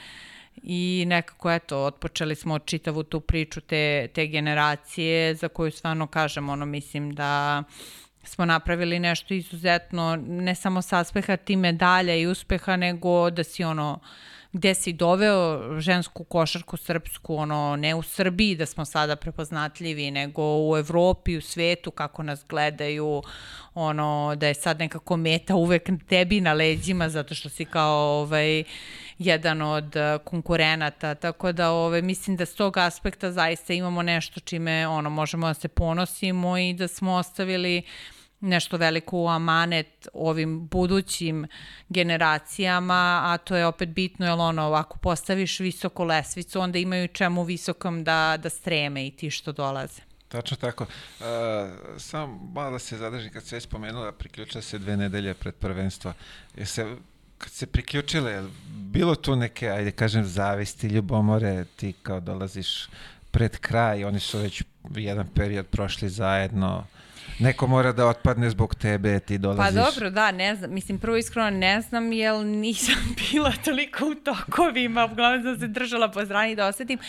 I nekako, eto, otpočeli smo čitavu tu priču te, te generacije za koju stvarno kažem, ono, mislim da smo napravili nešto izuzetno, ne samo sa aspeha ti medalja i uspeha, nego da si ono, uh, gde si doveo žensku košarku srpsku, ono, ne u Srbiji da smo sada prepoznatljivi, nego u Evropi, u svetu, kako nas gledaju, ono, da je sad nekako meta uvek tebi na leđima, zato što si kao, ovaj, jedan od konkurenata, tako da ovaj, mislim da s tog aspekta zaista imamo nešto čime ono, možemo da se ponosimo i da smo ostavili uh, nešto veliko u amanet ovim budućim generacijama, a to je opet bitno, jer ono, ako postaviš visoko lesvicu, onda imaju čemu visokom da, da streme i ti što dolaze. Tačno tako. Uh, samo malo da se zadržim kad se je spomenula, priključila se dve nedelje pred prvenstva. Je se, kad se priključile, bilo tu neke, ajde kažem, zavisti, ljubomore, ti kao dolaziš pred kraj, oni su već jedan period prošli zajedno, Neko mora da otpadne zbog tebe, ti dolaziš. Pa dobro, da, ne znam. Mislim, prvo iskreno ne znam, jer nisam bila toliko u tokovima, uglavnom sam se držala po strani da osetim.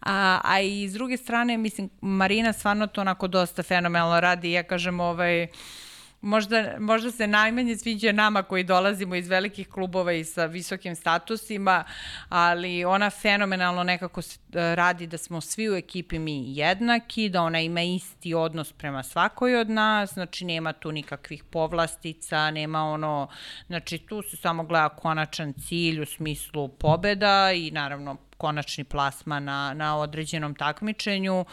A, a i s druge strane, mislim, Marina stvarno to onako dosta fenomenalno radi. Ja kažem, ovaj, možda, možda se najmanje sviđa nama koji dolazimo iz velikih klubova i sa visokim statusima, ali ona fenomenalno nekako e, radi da smo svi u ekipi mi jednaki, da ona ima isti odnos prema svakoj od nas, znači nema tu nikakvih povlastica, nema ono, znači tu se samo gleda konačan cilj u smislu pobeda i naravno konačni plasma na, na određenom takmičenju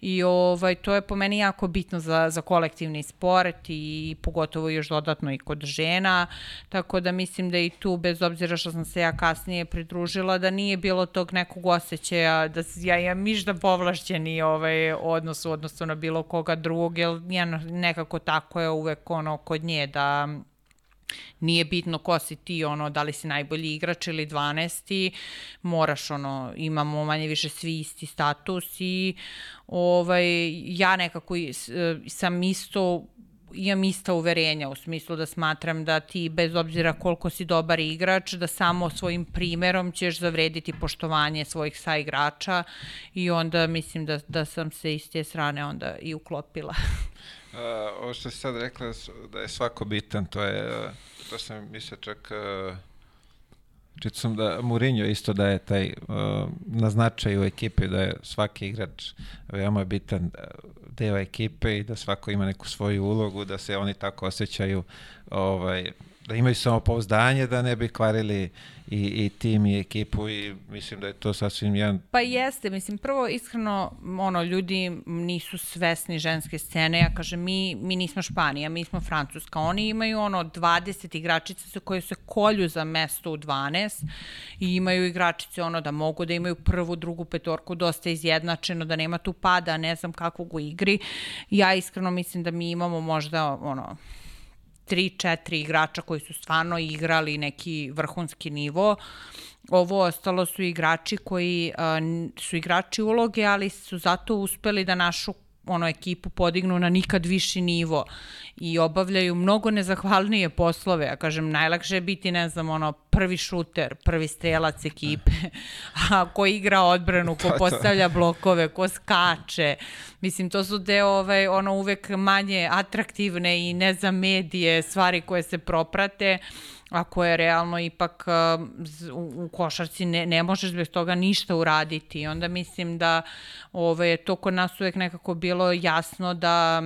i ovaj, to je po meni jako bitno za, za kolektivni sport i pogotovo još dodatno i kod žena, tako da mislim da i tu, bez obzira što sam se ja kasnije pridružila, da nije bilo tog nekog osjećaja da ja imam mišda povlašćeni ovaj, odnos odnosu na bilo koga drugog, jer nekako tako je uvek ono kod nje da nije bitno ko si ti, ono, da li si najbolji igrač ili 12. moraš, ono, imamo manje više svi isti status i ovaj, ja nekako sam isto imam ista uverenja u smislu da smatram da ti bez obzira koliko si dobar igrač, da samo svojim primerom ćeš zavrediti poštovanje svojih saigrača i onda mislim da, da sam se iz te strane onda i uklopila. Uh, ovo što si sad rekla da je svako bitan, to je, to sam mislio čak, uh, čito sam da Mourinho isto daje taj uh, na značaju ekipe, da je svaki igrač veoma bitan deo ekipe i da svako ima neku svoju ulogu, da se oni tako osjećaju ovaj, da imaju samopouzdanje da ne bi kvarili i, i tim i ekipu i mislim da je to sasvim jedan... Pa jeste, mislim, prvo iskreno, ono, ljudi nisu svesni ženske scene, ja kažem, mi, mi nismo Španija, mi smo Francuska, oni imaju ono 20 igračica koje se kolju za mesto u 12 i imaju igračice ono da mogu da imaju prvu, drugu petorku dosta izjednačeno, da nema tu pada, ne znam kakvog u igri. Ja iskreno mislim da mi imamo možda ono tri, četiri igrača koji su stvarno igrali neki vrhunski nivo. Ovo ostalo su igrači koji uh, su igrači uloge, ali su zato uspeli da našu ono ekipu podignu na nikad viši nivo i obavljaju mnogo nezahvalnije poslove. Ja kažem, najlakše je biti, ne znam, ono, prvi šuter, prvi strelac ekipe, a ko igra odbranu, ko postavlja blokove, ko skače. Mislim, to su deo ovaj, ono uvek manje atraktivne i ne za medije stvari koje se proprate a koje realno ipak u, u košarci ne, ne možeš bez toga ništa uraditi. Onda mislim da ove, to kod nas uvek nekako bilo jasno da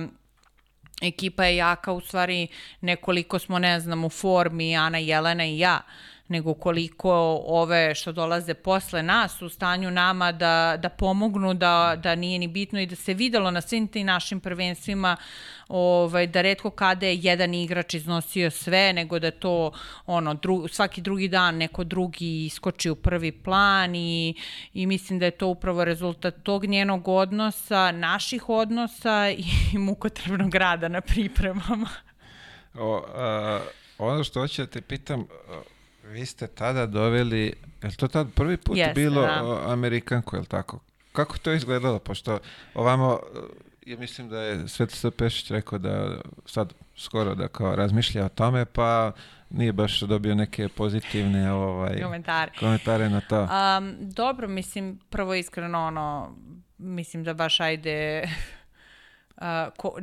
ekipa je jaka, u stvari nekoliko smo, ne znam, u formi, Ana, Jelena i ja, nego koliko ove što dolaze posle nas u stanju nama da, da pomognu, da, da nije ni bitno i da se videlo na svim tim našim prvenstvima ovaj, da redko kada je jedan igrač iznosio sve, nego da to ono, dru, svaki drugi dan neko drugi iskoči u prvi plan i, i mislim da je to upravo rezultat tog njenog odnosa, naših odnosa i mukotrebnog rada na pripremama. O, a, ono što hoću da te pitam, Vi ste tada doveli, je to tad prvi put Jeste, bilo da. Amerikanku, je li tako? Kako to izgledalo? Pošto ovamo, ja mislim da je Svetislav Pešić rekao da sad skoro da kao razmišlja o tome, pa nije baš dobio neke pozitivne ovaj, komentare. komentare na to. Um, dobro, mislim, prvo iskreno ono, mislim da baš ajde, uh, ko,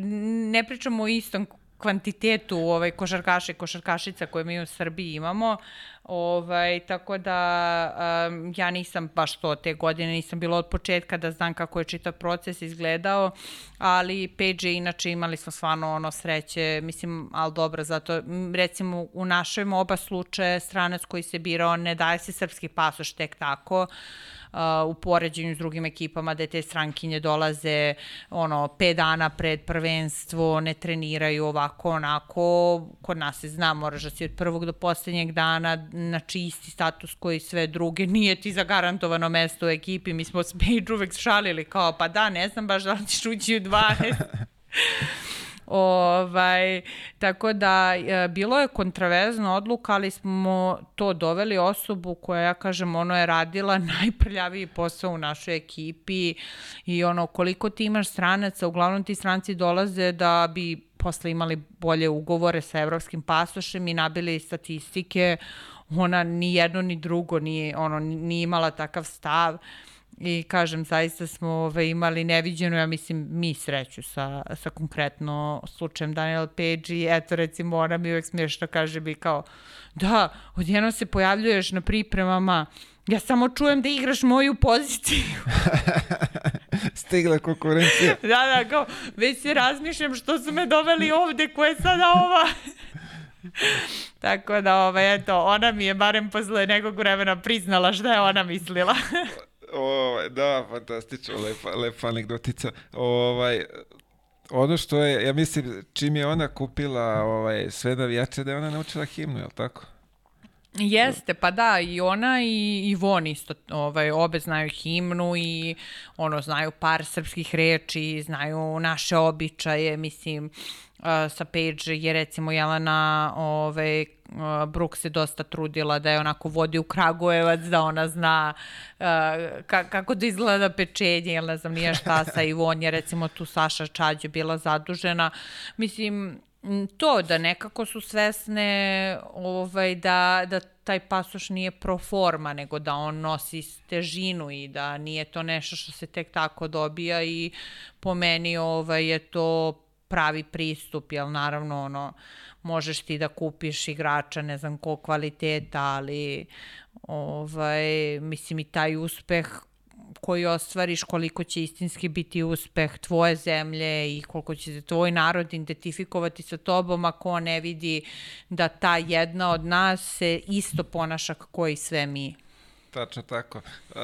ne pričamo o istom kvantitetu ovaj, košarkaša i košarkašica koje mi u Srbiji imamo. Ovaj, tako da um, ja nisam baš to te godine, nisam bila od početka da znam kako je čitav proces izgledao, ali Page inače imali smo stvarno ono sreće, mislim, ali dobro, zato recimo u našem oba slučaje stranac koji se birao ne daje se srpski pasoš tek tako, uh, u poređenju s drugim ekipama da te strankinje dolaze ono 5 dana pred prvenstvo, ne treniraju ovako onako, kod nas se zna, moraš da si od prvog do poslednjeg dana, znači isti status koji sve druge, nije ti zagarantovano mesto u ekipi, mi smo s Page uvek šalili kao pa da, ne znam baš da li ćeš ući u 12. Ovaj, tako da e, bilo je kontraverzna odluka, ali smo to doveli osobu koja, ja kažem, ono je radila najprljaviji posao u našoj ekipi i ono koliko ti imaš stranaca, uglavnom ti stranci dolaze da bi posle imali bolje ugovore sa evropskim pasošem i nabili statistike, ona ni jedno ni drugo nije, ono, nije imala takav stav I kažem, zaista smo ove, imali neviđenu, ja mislim, mi sreću sa, sa konkretno slučajem Daniel Page i eto recimo ona mi uvek smiješno kaže bi kao da, odjedno se pojavljuješ na pripremama, ja samo čujem da igraš moju poziciju. Stigla konkurencija. da, da, kao, već se razmišljam što su me doveli ovde, ko je sada ova. Tako da, ovaj, eto, ona mi je barem posle nekog vremena priznala šta je ona mislila. Ovaj, da, fantastično, lepa, lepa anegdotica. Ovaj, ono što je, ja mislim, čim je ona kupila ovaj, sve navijače, da je ona naučila himnu, je li tako? Jeste, pa da, i ona i, i Von isto, ovaj, obe znaju himnu i ono, znaju par srpskih reči, znaju naše običaje, mislim, uh, sa Page je recimo Jelena ovaj, Brooks se dosta trudila da je onako vodi u Kragujevac, da ona zna uh, ka, kako da izgleda pečenje, ili ne znam nije šta sa Ivon je recimo tu Saša Čađe bila zadužena. Mislim, to da nekako su svesne ovaj, da, da taj pasoš nije pro forma, nego da on nosi težinu i da nije to nešto što se tek tako dobija i po meni ovaj, je to pravi pristup, jel naravno ono, možeš ti da kupiš igrača ne znam kog kvaliteta, ali ovaj, mislim i taj uspeh koji ostvariš, koliko će istinski biti uspeh tvoje zemlje i koliko će se tvoj narod identifikovati sa tobom ako ne vidi da ta jedna od nas se isto ponaša kako i sve mi. Tačno tako. Uh,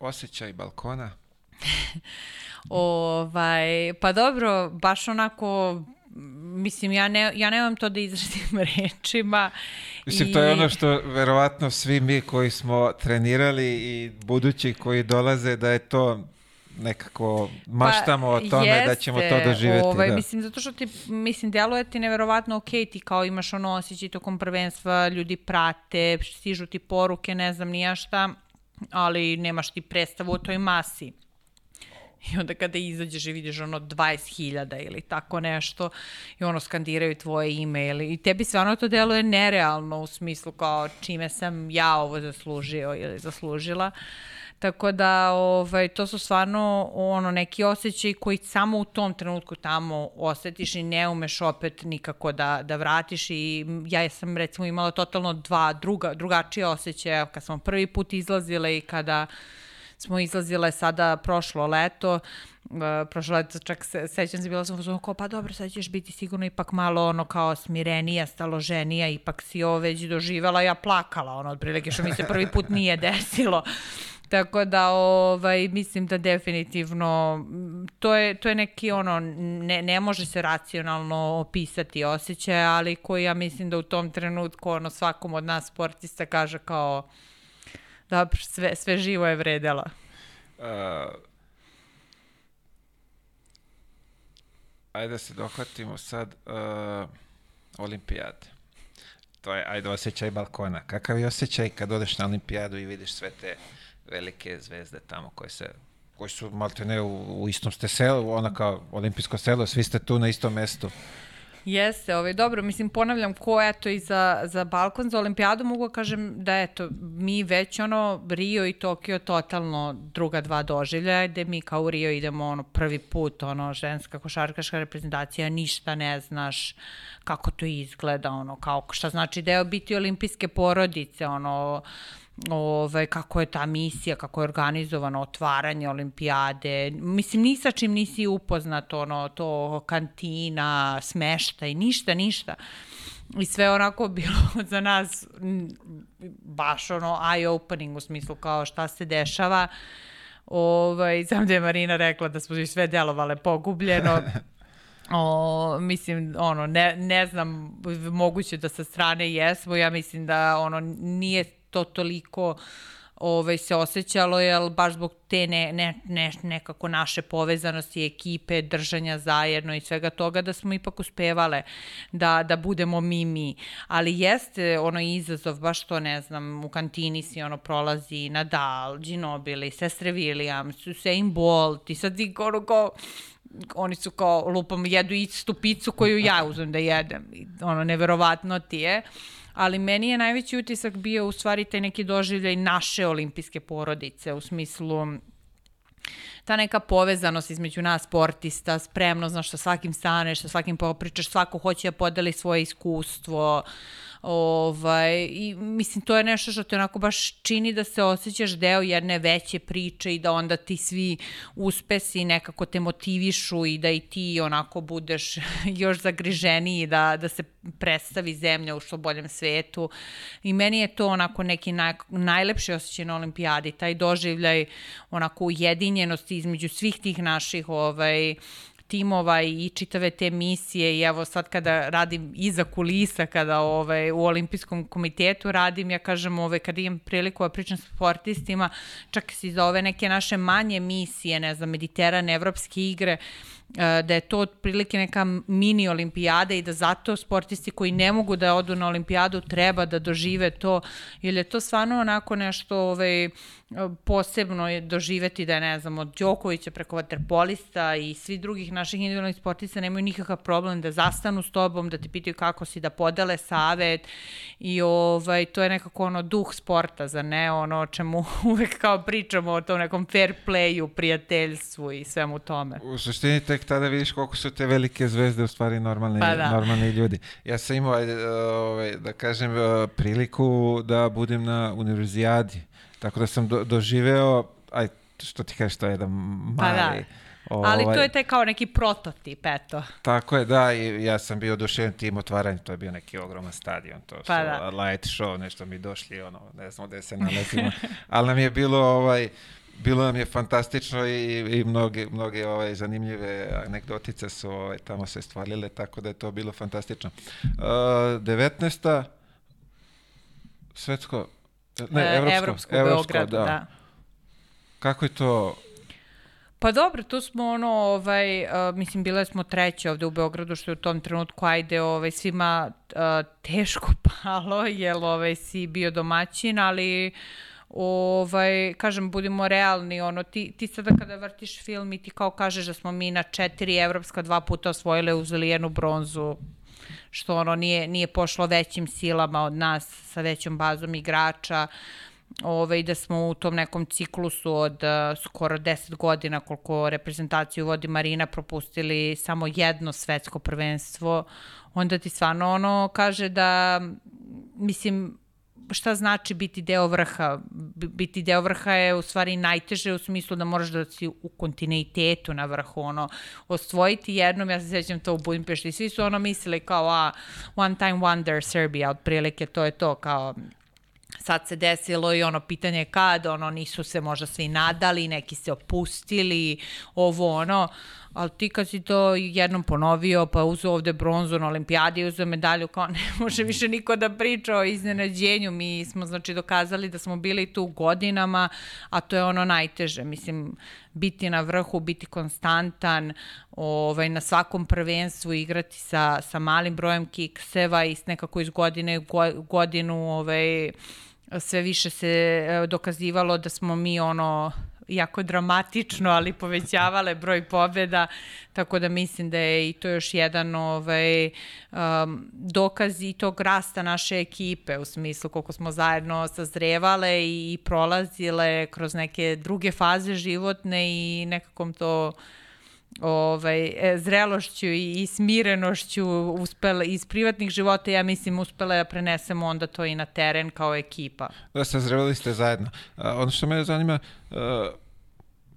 osjećaj balkona? ovaj, pa dobro, baš onako mislim, ja, ne, ja nemam to da izradim rečima. Mislim, I... to je ono što verovatno svi mi koji smo trenirali i budući koji dolaze, da je to nekako maštamo pa, o tome jeste, da ćemo to doživeti. Ovaj, da. Mislim, zato što ti, mislim, deluje ti neverovatno ok, ti kao imaš ono osjećaj tokom prvenstva, ljudi prate, stižu ti poruke, ne znam nija šta, ali nemaš ti predstavu o toj masi. I onda kada izađeš i vidiš ono 20.000 ili tako nešto i ono skandiraju tvoje ime ili i tebi stvarno to deluje nerealno u smislu kao čime sam ja ovo zaslužio ili zaslužila. Tako da ovaj, to su stvarno ono, neki osjećaj koji samo u tom trenutku tamo osetiš i ne umeš opet nikako da, da vratiš i ja sam recimo imala totalno dva druga, drugačije osjećaje kad smo prvi put izlazile i kada smo izlazile sada prošlo leto, uh, prošlo leto čak se, sećam se, bila sam uzmano kao, pa dobro, sad ćeš biti sigurno ipak malo ono kao smirenija, staloženija, ipak si ovo već doživala, ja plakala, ono, otprilike što mi se prvi put nije desilo. Tako da ovaj mislim da definitivno to je to je neki ono ne ne može se racionalno opisati osjećaj, ali koji ja mislim da u tom trenutku ono svakom od nas sportista kaže kao Da, sve, sve živo je vredela. Uh, ajde da se dohvatimo sad uh, olimpijade. To je, ajde, osjećaj balkona. Kakav je osjećaj kad odeš na olimpijadu i vidiš sve te velike zvezde tamo koje se koji su malte ne u, u istom ste selu, ona kao olimpijsko selo, svi ste tu na istom mestu. Jeste, ovaj, dobro, mislim, ponavljam, ko eto i za, za Balkon, za olimpijadu mogu da kažem da eto, mi već ono, Rio i Tokio totalno druga dva doživljaja, gde mi kao u Rio idemo ono prvi put, ono, ženska košarkaška reprezentacija, ništa ne znaš kako to izgleda, ono, kao šta znači deo biti olimpijske porodice, ono, ovaj, kako je ta misija, kako je organizovano otvaranje olimpijade. Mislim, ni sa čim nisi upoznat, ono, to kantina, smeštaj, ništa, ništa. I sve onako bilo za nas baš ono eye-opening u smislu kao šta se dešava. Ovaj, sam da je Marina rekla da smo sve delovale pogubljeno. O, mislim, ono, ne, ne znam, moguće da sa strane jesmo, ja mislim da ono, nije to toliko ovaj, se osjećalo, jel baš zbog te ne, ne, ne, nekako naše povezanosti, ekipe, držanja zajedno i svega toga da smo ipak uspevale da, da budemo mi mi. Ali jeste ono izazov, baš to ne znam, u kantini si ono prolazi Nadal, Ginobili, sestre Williams, Usain Bolt i sad ono kao oni su kao lupom jedu istu picu koju ja uzem da jedem. Ono, neverovatno ti je. Ali meni je najveći utisak bio u stvari taj neki doživljaj naše olimpijske porodice, u smislu ta neka povezanost između nas sportista, spremno, znaš, sa svakim staneš, sa svakim popričaš, svako hoće da podeli svoje iskustvo, uh, Ovaj, I mislim, to je nešto što te onako baš čini da se osjećaš deo jedne veće priče i da onda ti svi uspesi nekako te motivišu i da i ti onako budeš još zagriženiji da, da se predstavi zemlja u što boljem svetu. I meni je to onako neki naj, najlepši osjećaj na olimpijadi, taj doživljaj onako ujedinjenosti između svih tih naših ovaj, timova i čitave te misije i evo sad kada radim iza kulisa, kada ovaj, u olimpijskom komitetu radim, ja kažem ovaj, kada imam priliku da pričam sa sportistima, čak i za ove neke naše manje misije, ne znam, Mediteran, Evropske igre, E, da je to otprilike neka mini olimpijada i da zato sportisti koji ne mogu da odu na olimpijadu treba da dožive to, jer je to stvarno onako nešto ovaj, posebno je doživeti da je, ne znam, od Đokovića preko vaterpolista i svi drugih naših individualnih sportista nemaju nikakav problem da zastanu s tobom, da ti pitaju kako si, da podele savet i ovaj, to je nekako ono duh sporta, za ne ono o čemu uvek kao pričamo o tom nekom fair playu, prijateljstvu i svemu tome. U suštini tek tada vidiš koliko su te velike zvezde u stvari normalni, pa da. normalni ljudi. Ja sam imao, ovaj, da kažem, priliku da budem na univerzijadi Tako da sam do, doživeo, aj, što ti kažeš, to je jedan mali... Pa da. Ovaj, Ali to je taj kao neki prototip, eto. Tako je, da, i ja sam bio oduševljen tim otvaranjem, to je bio neki ogroman stadion, to pa su da. light show, nešto mi došli, ono, ne znam gde se nalazimo, ali nam je bilo, ovaj, bilo nam je fantastično i, i mnoge, mnoge ovaj, zanimljive anegdotice su ovaj, tamo se stvarile, tako da je to bilo fantastično. Uh, 19. svetsko Ne, e, evropsko, evropsko, evropsko Beogradu, da. da. Kako je to Pa dobro, tu smo ono, ovaj, uh, mislim, bile smo treće ovde u Beogradu, što je u tom trenutku, ajde, ovaj, svima uh, teško palo, jer ovaj, si bio domaćin, ali ovaj, kažem, budimo realni, ono, ti, ti sada kada vrtiš film i ti kao kažeš da smo mi na četiri evropska dva puta osvojile, uzeli jednu bronzu, što ono nije, nije pošlo većim silama od nas sa većom bazom igrača ovaj, da smo u tom nekom ciklusu od uh, skoro 10 godina koliko reprezentaciju vodi Marina propustili samo jedno svetsko prvenstvo, onda ti stvarno ono kaže da mislim šta znači biti deo vrha? Biti deo vrha je u stvari najteže u smislu da moraš da si u kontinuitetu na vrhu, ono, osvojiti jednom, ja se sećam to u Budimpešti, svi su ono mislili kao, a, one time wonder Serbia, otprilike to je to, kao, sad se desilo i ono pitanje kad, ono nisu se možda svi nadali, neki se opustili, ovo ono, ali ti kad si to jednom ponovio, pa uzeo ovde bronzu na olimpijadi uzeo medalju, kao ne može više niko da priča o iznenađenju, mi smo znači dokazali da smo bili tu godinama, a to je ono najteže, mislim, biti na vrhu, biti konstantan, ovaj, na svakom prvenstvu igrati sa, sa malim brojem kikseva i nekako iz godine u godinu ovaj, sve više se e, dokazivalo da smo mi ono jako dramatično, ali povećavale broj pobjeda, tako da mislim da je i to još jedan ovaj, um, dokaz i tog rasta naše ekipe, u smislu koliko smo zajedno sazrevale i, prolazile kroz neke druge faze životne i nekako to ovaj, e, zrelošću i, i smirenošću uspele iz privatnih života, ja mislim uspele da prenesemo onda to i na teren kao ekipa. Da, sazrevali ste zajedno. A, ono što me zanima, uh,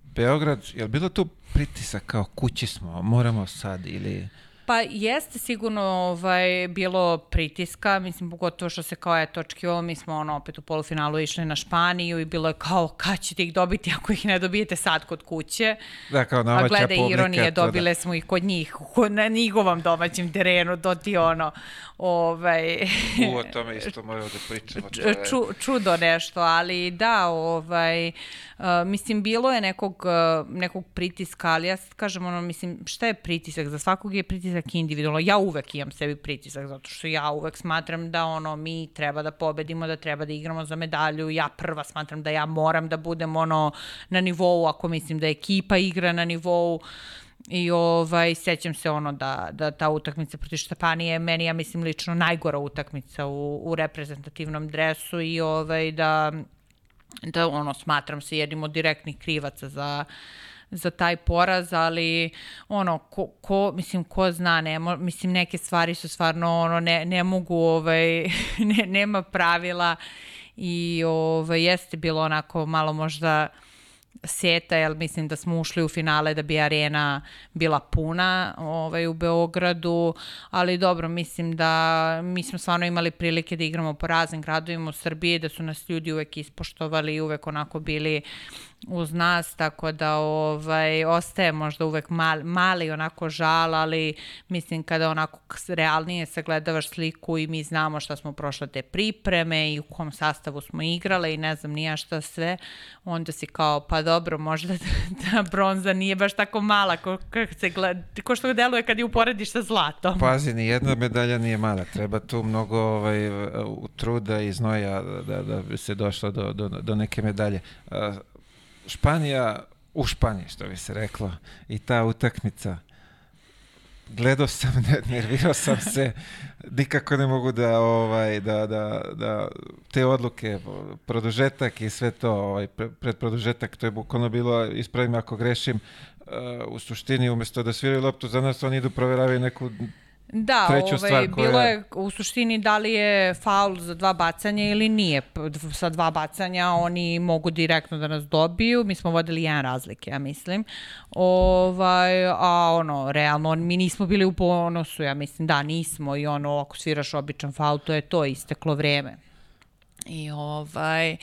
Beograd, je li bilo tu pritisak kao kući smo, moramo sad ili... Pa jeste sigurno ovaj, bilo pritiska, mislim, pogotovo što se kao eto očekivalo, mi smo ono opet u polufinalu išli na Španiju i bilo je kao kad ćete ih dobiti ako ih ne dobijete sad kod kuće. Da, kao domaća A glede publika, ironije, dobile da. smo ih kod njih, na njihovom domaćem terenu, to ti ono, ovaj... U, o tome isto moramo da pričamo. Ču, čudo nešto, ali da, ovaj, uh, mislim, bilo je nekog, uh, nekog pritiska, ali ja sad kažem, ono, mislim, šta je pritisak? Za svakog je pritisak pritisak individualno. Ja uvek imam sebi pritisak, zato što ja uvek smatram da ono, mi treba da pobedimo, da treba da igramo za medalju. Ja prva smatram da ja moram da budem ono na nivou, ako mislim da ekipa igra na nivou I ovaj, sećam se ono da, da ta utakmica protiv Štapanije meni, ja mislim, lično najgora utakmica u, u reprezentativnom dresu i ovaj, da, da ono, smatram se jednim od direktnih krivaca za, za taj poraz, ali ono, ko, ko mislim, ko zna, ne, mislim, neke stvari su stvarno, ono, ne, ne mogu, ovaj, ne, nema pravila i ovaj, jeste bilo onako malo možda seta, jer mislim da smo ušli u finale da bi arena bila puna ovaj, u Beogradu, ali dobro, mislim da mi smo stvarno imali prilike da igramo po raznim gradovima u Srbiji, da su nas ljudi uvek ispoštovali i uvek onako bili uz nas, tako da ovaj, ostaje možda uvek mali, mali onako žal, ali mislim kada onako realnije sagledavaš sliku i mi znamo šta smo prošle te pripreme i u kom sastavu smo igrale i ne znam nija šta sve, onda si kao pa dobro, možda da bronza nije baš tako mala ko, kako se gleda, ko što deluje kad je uporediš sa zlatom. Pazi, ni jedna medalja nije mala, treba tu mnogo ovaj, truda i znoja da, da bi se došlo do, do, do neke medalje. Španija u Španiji, što bi se reklo, i ta utakmica. Gledao sam, nervirao sam se, nikako ne mogu da, ovaj, da, da, da te odluke, produžetak i sve to, ovaj, pred produžetak, to je bukvalno bilo, ispravim ako grešim, uh, u suštini umesto da sviraju loptu za nas, oni idu proveravaju neku Da, Treću ovaj, stvar koja... bilo je u suštini da li je faul za dva bacanja ili nije. Sa dva bacanja oni mogu direktno da nas dobiju. Mi smo vodili jedan razlike, ja mislim. Ovaj, a ono, realno, mi nismo bili u ponosu, ja mislim, da, nismo. I ono, ako sviraš običan faul, to je to, isteklo vreme. I ovaj... Uh,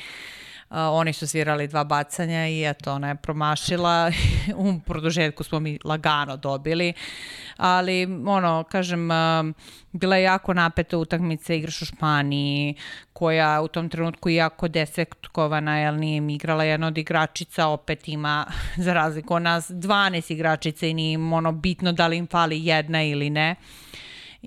oni su svirali dva bacanja i eto, ona je promašila. u produžetku smo mi lagano dobili. Ali, ono, kažem, bila je jako napeta utakmica, igraš u Španiji, koja u tom trenutku je jako desektovana, jer nije mi igrala jedna od igračica, opet ima, za razliku od nas, 12 igračica i nije im ono bitno da li im fali jedna ili ne. Uh,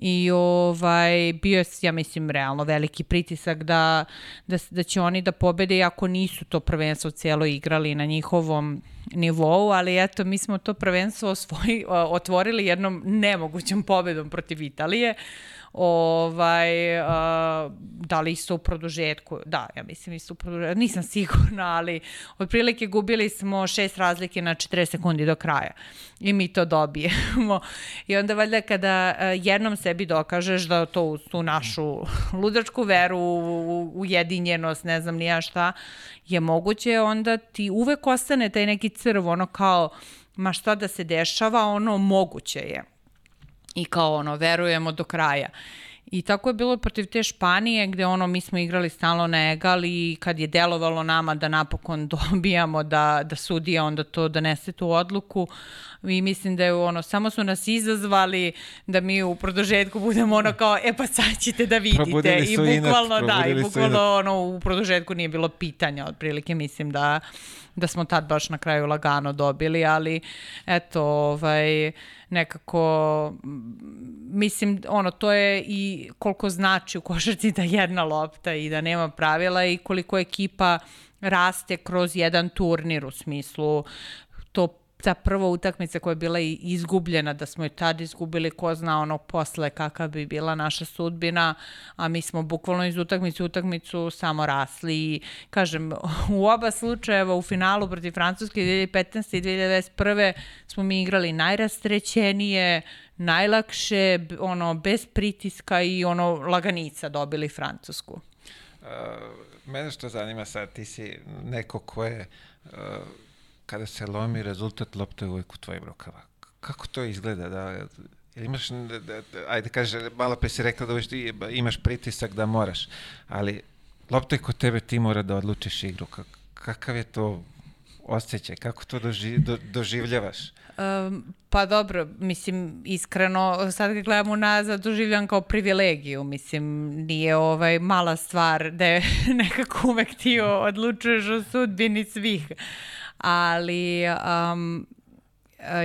i ovaj, bio je, ja mislim, realno veliki pritisak da, da, da će oni da pobede, iako nisu to prvenstvo cijelo igrali na njihovom nivou, ali eto, mi smo to prvenstvo osvoji, otvorili jednom nemogućom pobedom protiv Italije. Uh, ovaj, uh, da li isto u produžetku, da, ja mislim isto u produžetku, nisam sigurna, ali otprilike gubili smo šest razlike na 40 sekundi do kraja i mi to dobijemo. I onda valjda kada jednom sebi dokažeš da to u tu našu ludačku veru, ujedinjenost, ne znam nija šta, je moguće, onda ti uvek ostane taj neki crv, ono kao, ma šta da se dešava, ono moguće je i kao ono, verujemo do kraja. I tako je bilo protiv te Španije gde ono mi smo igrali stalno na egal i kad je delovalo nama da napokon dobijamo da, da sudija onda to donese tu odluku i mislim da je ono, samo su nas izazvali da mi u produžetku budemo ono kao, e pa sad ćete da vidite. I bukvalno, da, i bukvalno ono, u produžetku nije bilo pitanja, otprilike mislim da, da smo tad baš na kraju lagano dobili, ali eto, ovaj, nekako mislim ono to je i koliko znači u košarci da jedna lopta i da nema pravila i koliko ekipa raste kroz jedan turnir u smislu ta prva utakmica koja je bila izgubljena, da smo je tad izgubili, ko zna ono posle kakva bi bila naša sudbina, a mi smo bukvalno iz utakmice u utakmicu samo rasli i kažem, u oba slučajeva u finalu protiv Francuske 2015. i 2021. smo mi igrali najrastrećenije, najlakše, ono, bez pritiska i ono, laganica dobili Francusku. Uh, mene što zanima sad, ti si neko ko je uh, kada se lomi rezultat, lopta je uvek u tvojim rukama. Kako to izgleda? Da, imaš, da, da, ajde kaže, malo pre si rekla da imaš pritisak da moraš, ali lopta je kod tebe, ti mora da odlučiš igru. Kakav je to osjećaj? Kako to doži, do, doživljavaš? Um, pa dobro, mislim, iskreno, sad kad gledam unazad, doživljam kao privilegiju, mislim, nije ovaj mala stvar da je nekako uvek ti odlučuješ o sudbini svih ali um,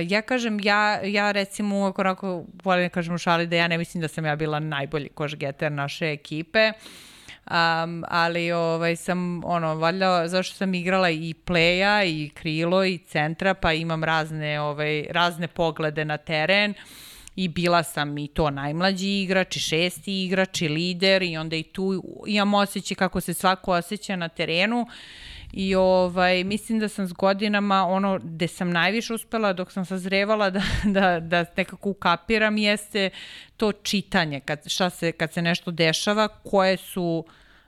ja kažem, ja, ja recimo uvek onako volim kažem u šali da ja ne mislim da sam ja bila najbolji košgeter naše ekipe. Um, ali ovaj, sam, ono, valjda, zašto sam igrala i pleja, i krilo, i centra, pa imam razne, ovaj, razne poglede na teren i bila sam i to najmlađi igrač i šesti igrač i lider i onda i tu imam osjećaj kako se svako osjeća na terenu I ovaj, mislim da sam s godinama, ono gde sam najviše uspela dok sam sazrevala da, da, da nekako ukapiram jeste to čitanje, kad, šta se, kad se nešto dešava, koje su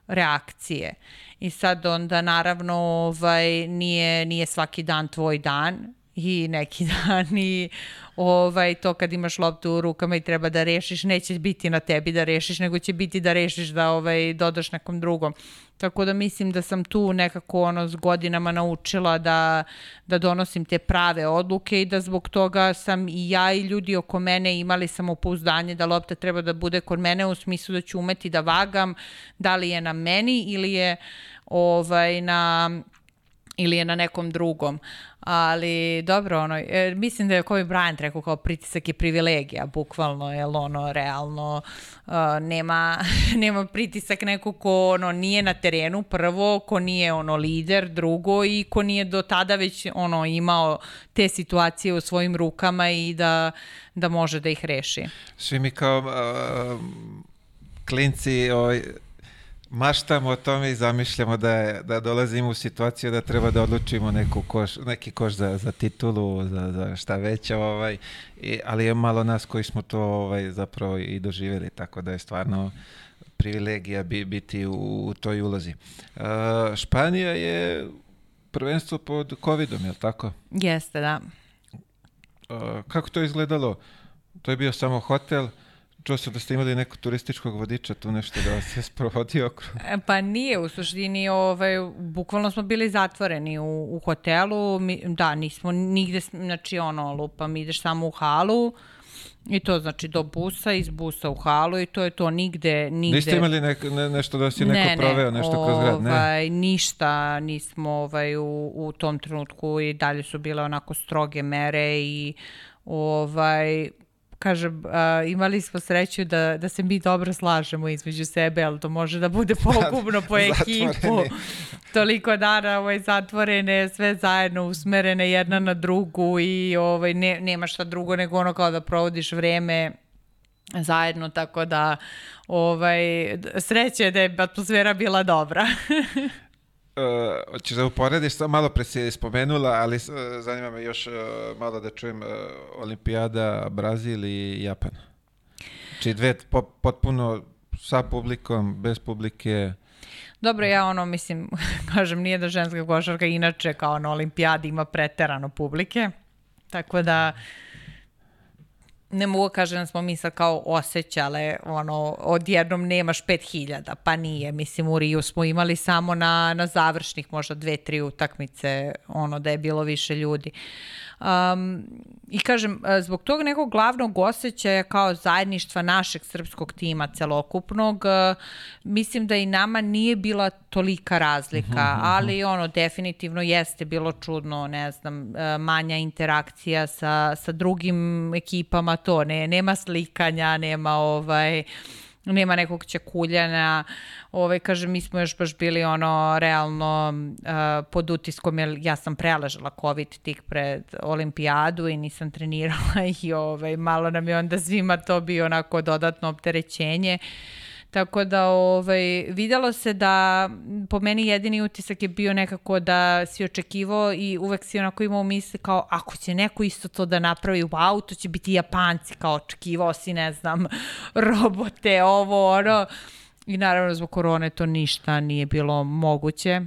reakcije. I sad onda naravno ovaj, nije, nije svaki dan tvoj dan i neki dan i ovaj, to kad imaš loptu u rukama i treba da rešiš, neće biti na tebi da rešiš, nego će biti da rešiš da ovaj, dodaš nekom drugom. Tako da mislim da sam tu nekako ono s godinama naučila da, da donosim te prave odluke i da zbog toga sam i ja i ljudi oko mene imali samopouzdanje da lopta treba da bude kod mene u smislu da ću umeti da vagam da li je na meni ili je ovaj na ili je na nekom drugom. Ali dobro, ono, e, mislim da je Kobe Bryant rekao kao pritisak je privilegija, bukvalno, jer ono, realno uh, nema, nema pritisak neko ko ono, nije na terenu prvo, ko nije ono lider drugo i ko nije do tada već ono imao te situacije u svojim rukama i da, da može da ih reši. Svi mi kao uh, klinci ovaj, maštamo o tome i zamišljamo da, je, da dolazimo u situaciju da treba da odlučimo neku koš, neki koš za, za titulu, za, za šta već, ovaj, i, ali je malo nas koji smo to ovaj, zapravo i doživjeli, tako da je stvarno privilegija bi, biti u, u toj ulozi. Uh, Španija je prvenstvo pod covidom, je li tako? Jeste, da. Uh, kako to izgledalo? To je bio samo hotel, Čuo sam da ste imali nekog turističkog vodiča tu nešto da vas je sprovodio. E, pa nije, u suštini, ovaj, bukvalno smo bili zatvoreni u, u hotelu, mi, da, nismo nigde, znači ono, lupam, ideš samo u halu, I to znači do busa, iz busa u halu i to je to nigde... nigde... Niste imali nek, ne, nešto da si neko ne, proveo, nešto ne, kroz grad? Ne, ovaj, ništa nismo ovaj, u, u tom trenutku i dalje su bile onako stroge mere i ovaj, kažem, a, imali smo sreću da, da se mi dobro slažemo između sebe, ali to može da bude pogubno po ekipu. Toliko dana ovaj, zatvorene, sve zajedno usmerene jedna na drugu i ovaj, ne, nema šta drugo nego ono kao da provodiš vreme zajedno, tako da ovaj, sreće da je atmosfera bila dobra. Uh, hoćeš da uporediš, malo pre si spomenula, ali uh, zanima me još uh, malo da čujem uh, Olimpijada, Brazil i Japan. Či dve po, potpuno sa publikom, bez publike. Dobro, ja ono, mislim, kažem, nije da ženska košarka inače kao na olimpijadi ima preterano publike, tako da ne mogu kažem da smo mi sad kao osjećale, ono, odjednom nemaš 5000, pa nije. Mislim, u Riju smo imali samo na, na završnih možda dve, tri utakmice, ono, da je bilo više ljudi. Um, I kažem, e, zbog tog nekog glavnog osjećaja kao zajedništva našeg srpskog tima celokupnog, e, mislim da i nama nije bila tolika razlika, mhm, mhm, mhm. ali ono, definitivno jeste bilo čudno, ne znam, e, manja interakcija sa, sa drugim ekipama, to, ne, nema slikanja, nema ovaj, nema nekog ćekuljana, ovaj, kažem, mi smo još baš bili ono realno uh, pod utiskom, jer ja sam preležala COVID tik pred olimpijadu i nisam trenirala i ovaj, malo nam je onda svima to bio onako dodatno opterećenje. Uh, Tako da ovaj, videlo se da po meni jedini utisak je bio nekako da si očekivao i uvek si onako imao misli kao ako će neko isto to da napravi, wow, to će biti Japanci, kao očekivao si, ne znam, robote, ovo, ono. I naravno zbog korone to ništa nije bilo moguće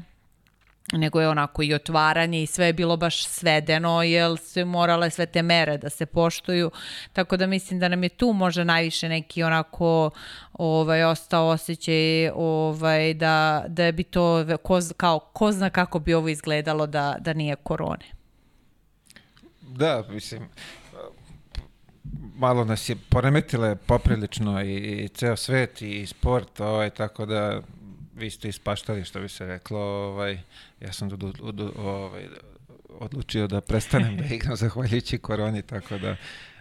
nego je onako i otvaranje i sve je bilo baš svedeno, jer su morale sve te mere da se poštuju, tako da mislim da nam je tu možda najviše neki onako ovaj, ostao osjećaj ovaj, da, da bi to, ko, kao, ko zna kako bi ovo izgledalo da, da nije korone. Da, mislim, malo nas je poremetile poprilično i, i ceo svet i sport, ovaj, tako da vi ste ispaštali, što bi se reklo, ovaj, ja sam do, do, ovaj, odlučio da prestanem da igram zahvaljujući koroni, tako da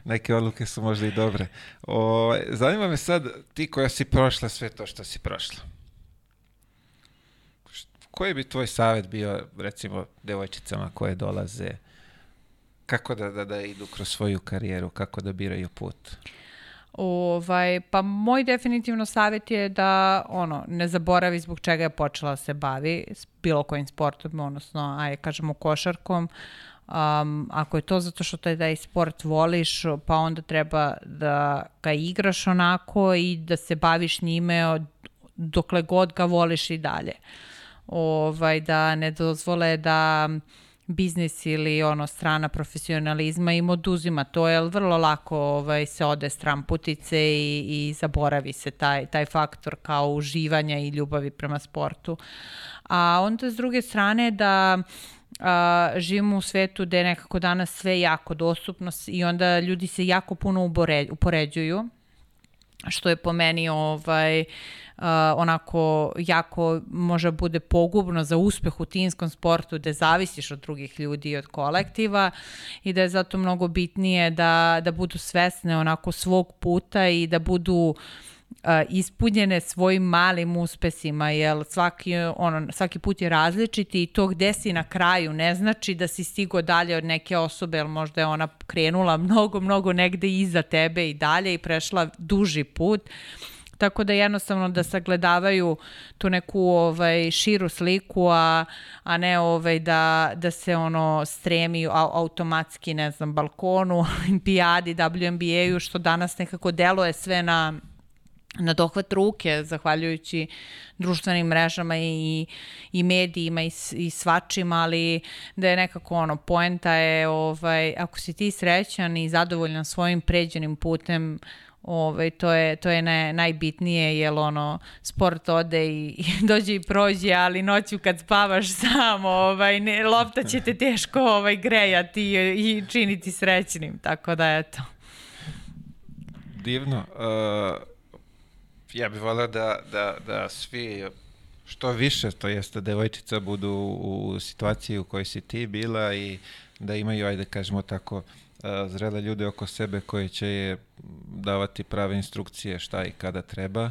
neke odluke su možda i dobre. O, ovaj, zanima me sad, ti koja si prošla sve to što si prošla. koji bi tvoj savjet bio, recimo, devojčicama koje dolaze, kako da, da, da idu kroz svoju karijeru, kako da biraju put? Ovaj, pa moj definitivno savjet je da ono, ne zaboravi zbog čega je počela da se bavi s bilo kojim sportom, odnosno, aj kažemo košarkom. Um, ako je to zato što taj, taj sport voliš, pa onda treba da ga igraš onako i da se baviš njime od, dokle god ga voliš i dalje. Ovaj, da ne dozvole da biznis ili ono strana profesionalizma im oduzima to, jer vrlo lako ovaj, se ode stran putice i, i zaboravi se taj, taj faktor kao uživanja i ljubavi prema sportu. A onda s druge strane da a, živimo u svetu gde je nekako danas sve jako dostupno i onda ljudi se jako puno upoređuju što je po meni ovaj, uh, onako jako može bude pogubno za uspeh u tinskom sportu gde zavisiš od drugih ljudi i od kolektiva i da je zato mnogo bitnije da, da budu svesne onako svog puta i da budu uh, ispunjene svojim malim uspesima, jer svaki, ono, svaki put je različiti i to gde si na kraju ne znači da si stigo dalje od neke osobe, jer možda je ona krenula mnogo, mnogo negde iza tebe i dalje i prešla duži put. Tako da jednostavno da sagledavaju tu neku ovaj širu sliku, a, a ne ovaj da, da se ono stremi automatski, ne znam, balkonu, olimpijadi, WNBA-u, što danas nekako deluje sve na na dohvat ruke, zahvaljujući društvenim mrežama i, i medijima i, i svačima, ali da je nekako ono, poenta je, ovaj, ako si ti srećan i zadovoljan svojim pređenim putem, ovaj, to je, to je ne, najbitnije, jer ono, sport ode i, i dođe i prođe, ali noću kad spavaš sam, ovaj, ne, lopta će te teško ovaj, grejati i, i činiti srećnim, tako da eto. Divno. Uh ja bih volio da, da, da svi što više, to jeste devojčica budu u situaciji u kojoj si ti bila i da imaju, ajde kažemo tako, zrele ljude oko sebe koji će je davati prave instrukcije šta i kada treba,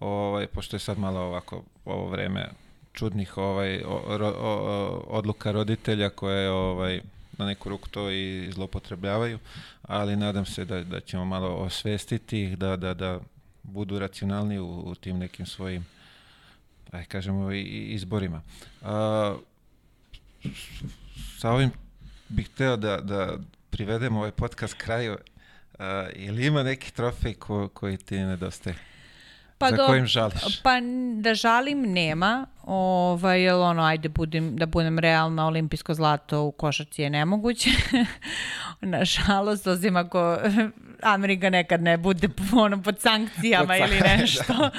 ovaj, pošto je sad malo ovako ovo vreme čudnih ovaj, o, o, o, odluka roditelja koje ovaj, na neku ruku to i zlopotrebljavaju, ali nadam se da, da ćemo malo osvestiti ih, da, da, da budu racionalni u, u tim nekim svojim aj kažemo i, izborima. A, sa ovim bih hteo da, da privedemo ovaj podcast kraju. A, ili ima neki trofej ko, koji ti nedostaje? Pa Za do, kojim žališ? Pa da žalim nema, ovaj, jel ono, ajde budem, da budem realna, olimpijsko zlato u košarci je nemoguće. Nažalost, osim ako Amerika nekad ne bude ono, pod sankcijama ili nešto.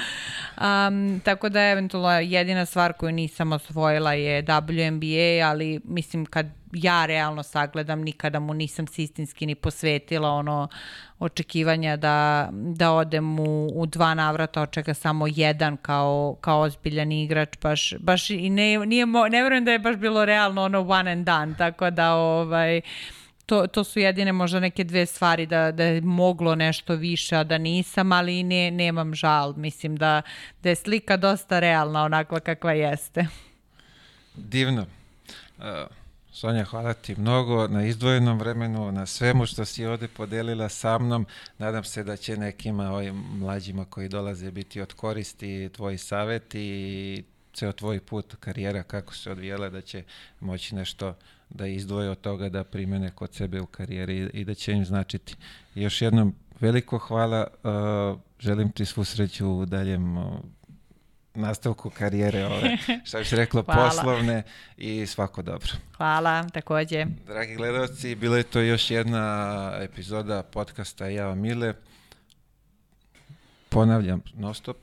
Um, tako da eventualno jedina stvar koju nisam osvojila je WNBA, ali mislim kad ja realno sagledam, nikada mu nisam se istinski ni posvetila ono očekivanja da, da odem u, u dva navrata, od čega samo jedan kao, kao ozbiljan igrač, baš, baš i ne, nije, ne verujem da je baš bilo realno ono one and done, tako da ovaj, to, to su jedine možda neke dve stvari da, da je moglo nešto više, a da nisam, ali ne, nemam žal. Mislim da, da je slika dosta realna onakva kakva jeste. Divno. Uh, Sonja, hvala ti mnogo na izdvojenom vremenu, na svemu što si ovde podelila sa mnom. Nadam se da će nekima ovim mlađima koji dolaze biti od koristi tvoji saveti i ceo tvoj put, karijera, kako se odvijela, da će moći nešto da izdvoje od toga da primene kod sebe u karijeri i da će im značiti. još jednom veliko hvala, uh, želim ti svu sreću u daljem uh, nastavku karijere, ove, šta bi se reklo, poslovne i svako dobro. Hvala, takođe. Dragi gledalci, bila je to još jedna epizoda podcasta Java Mile. Ponavljam, non stop.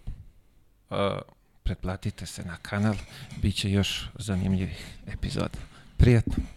Uh, pretplatite se na kanal, bit će još zanimljivih epizoda. Prijetno.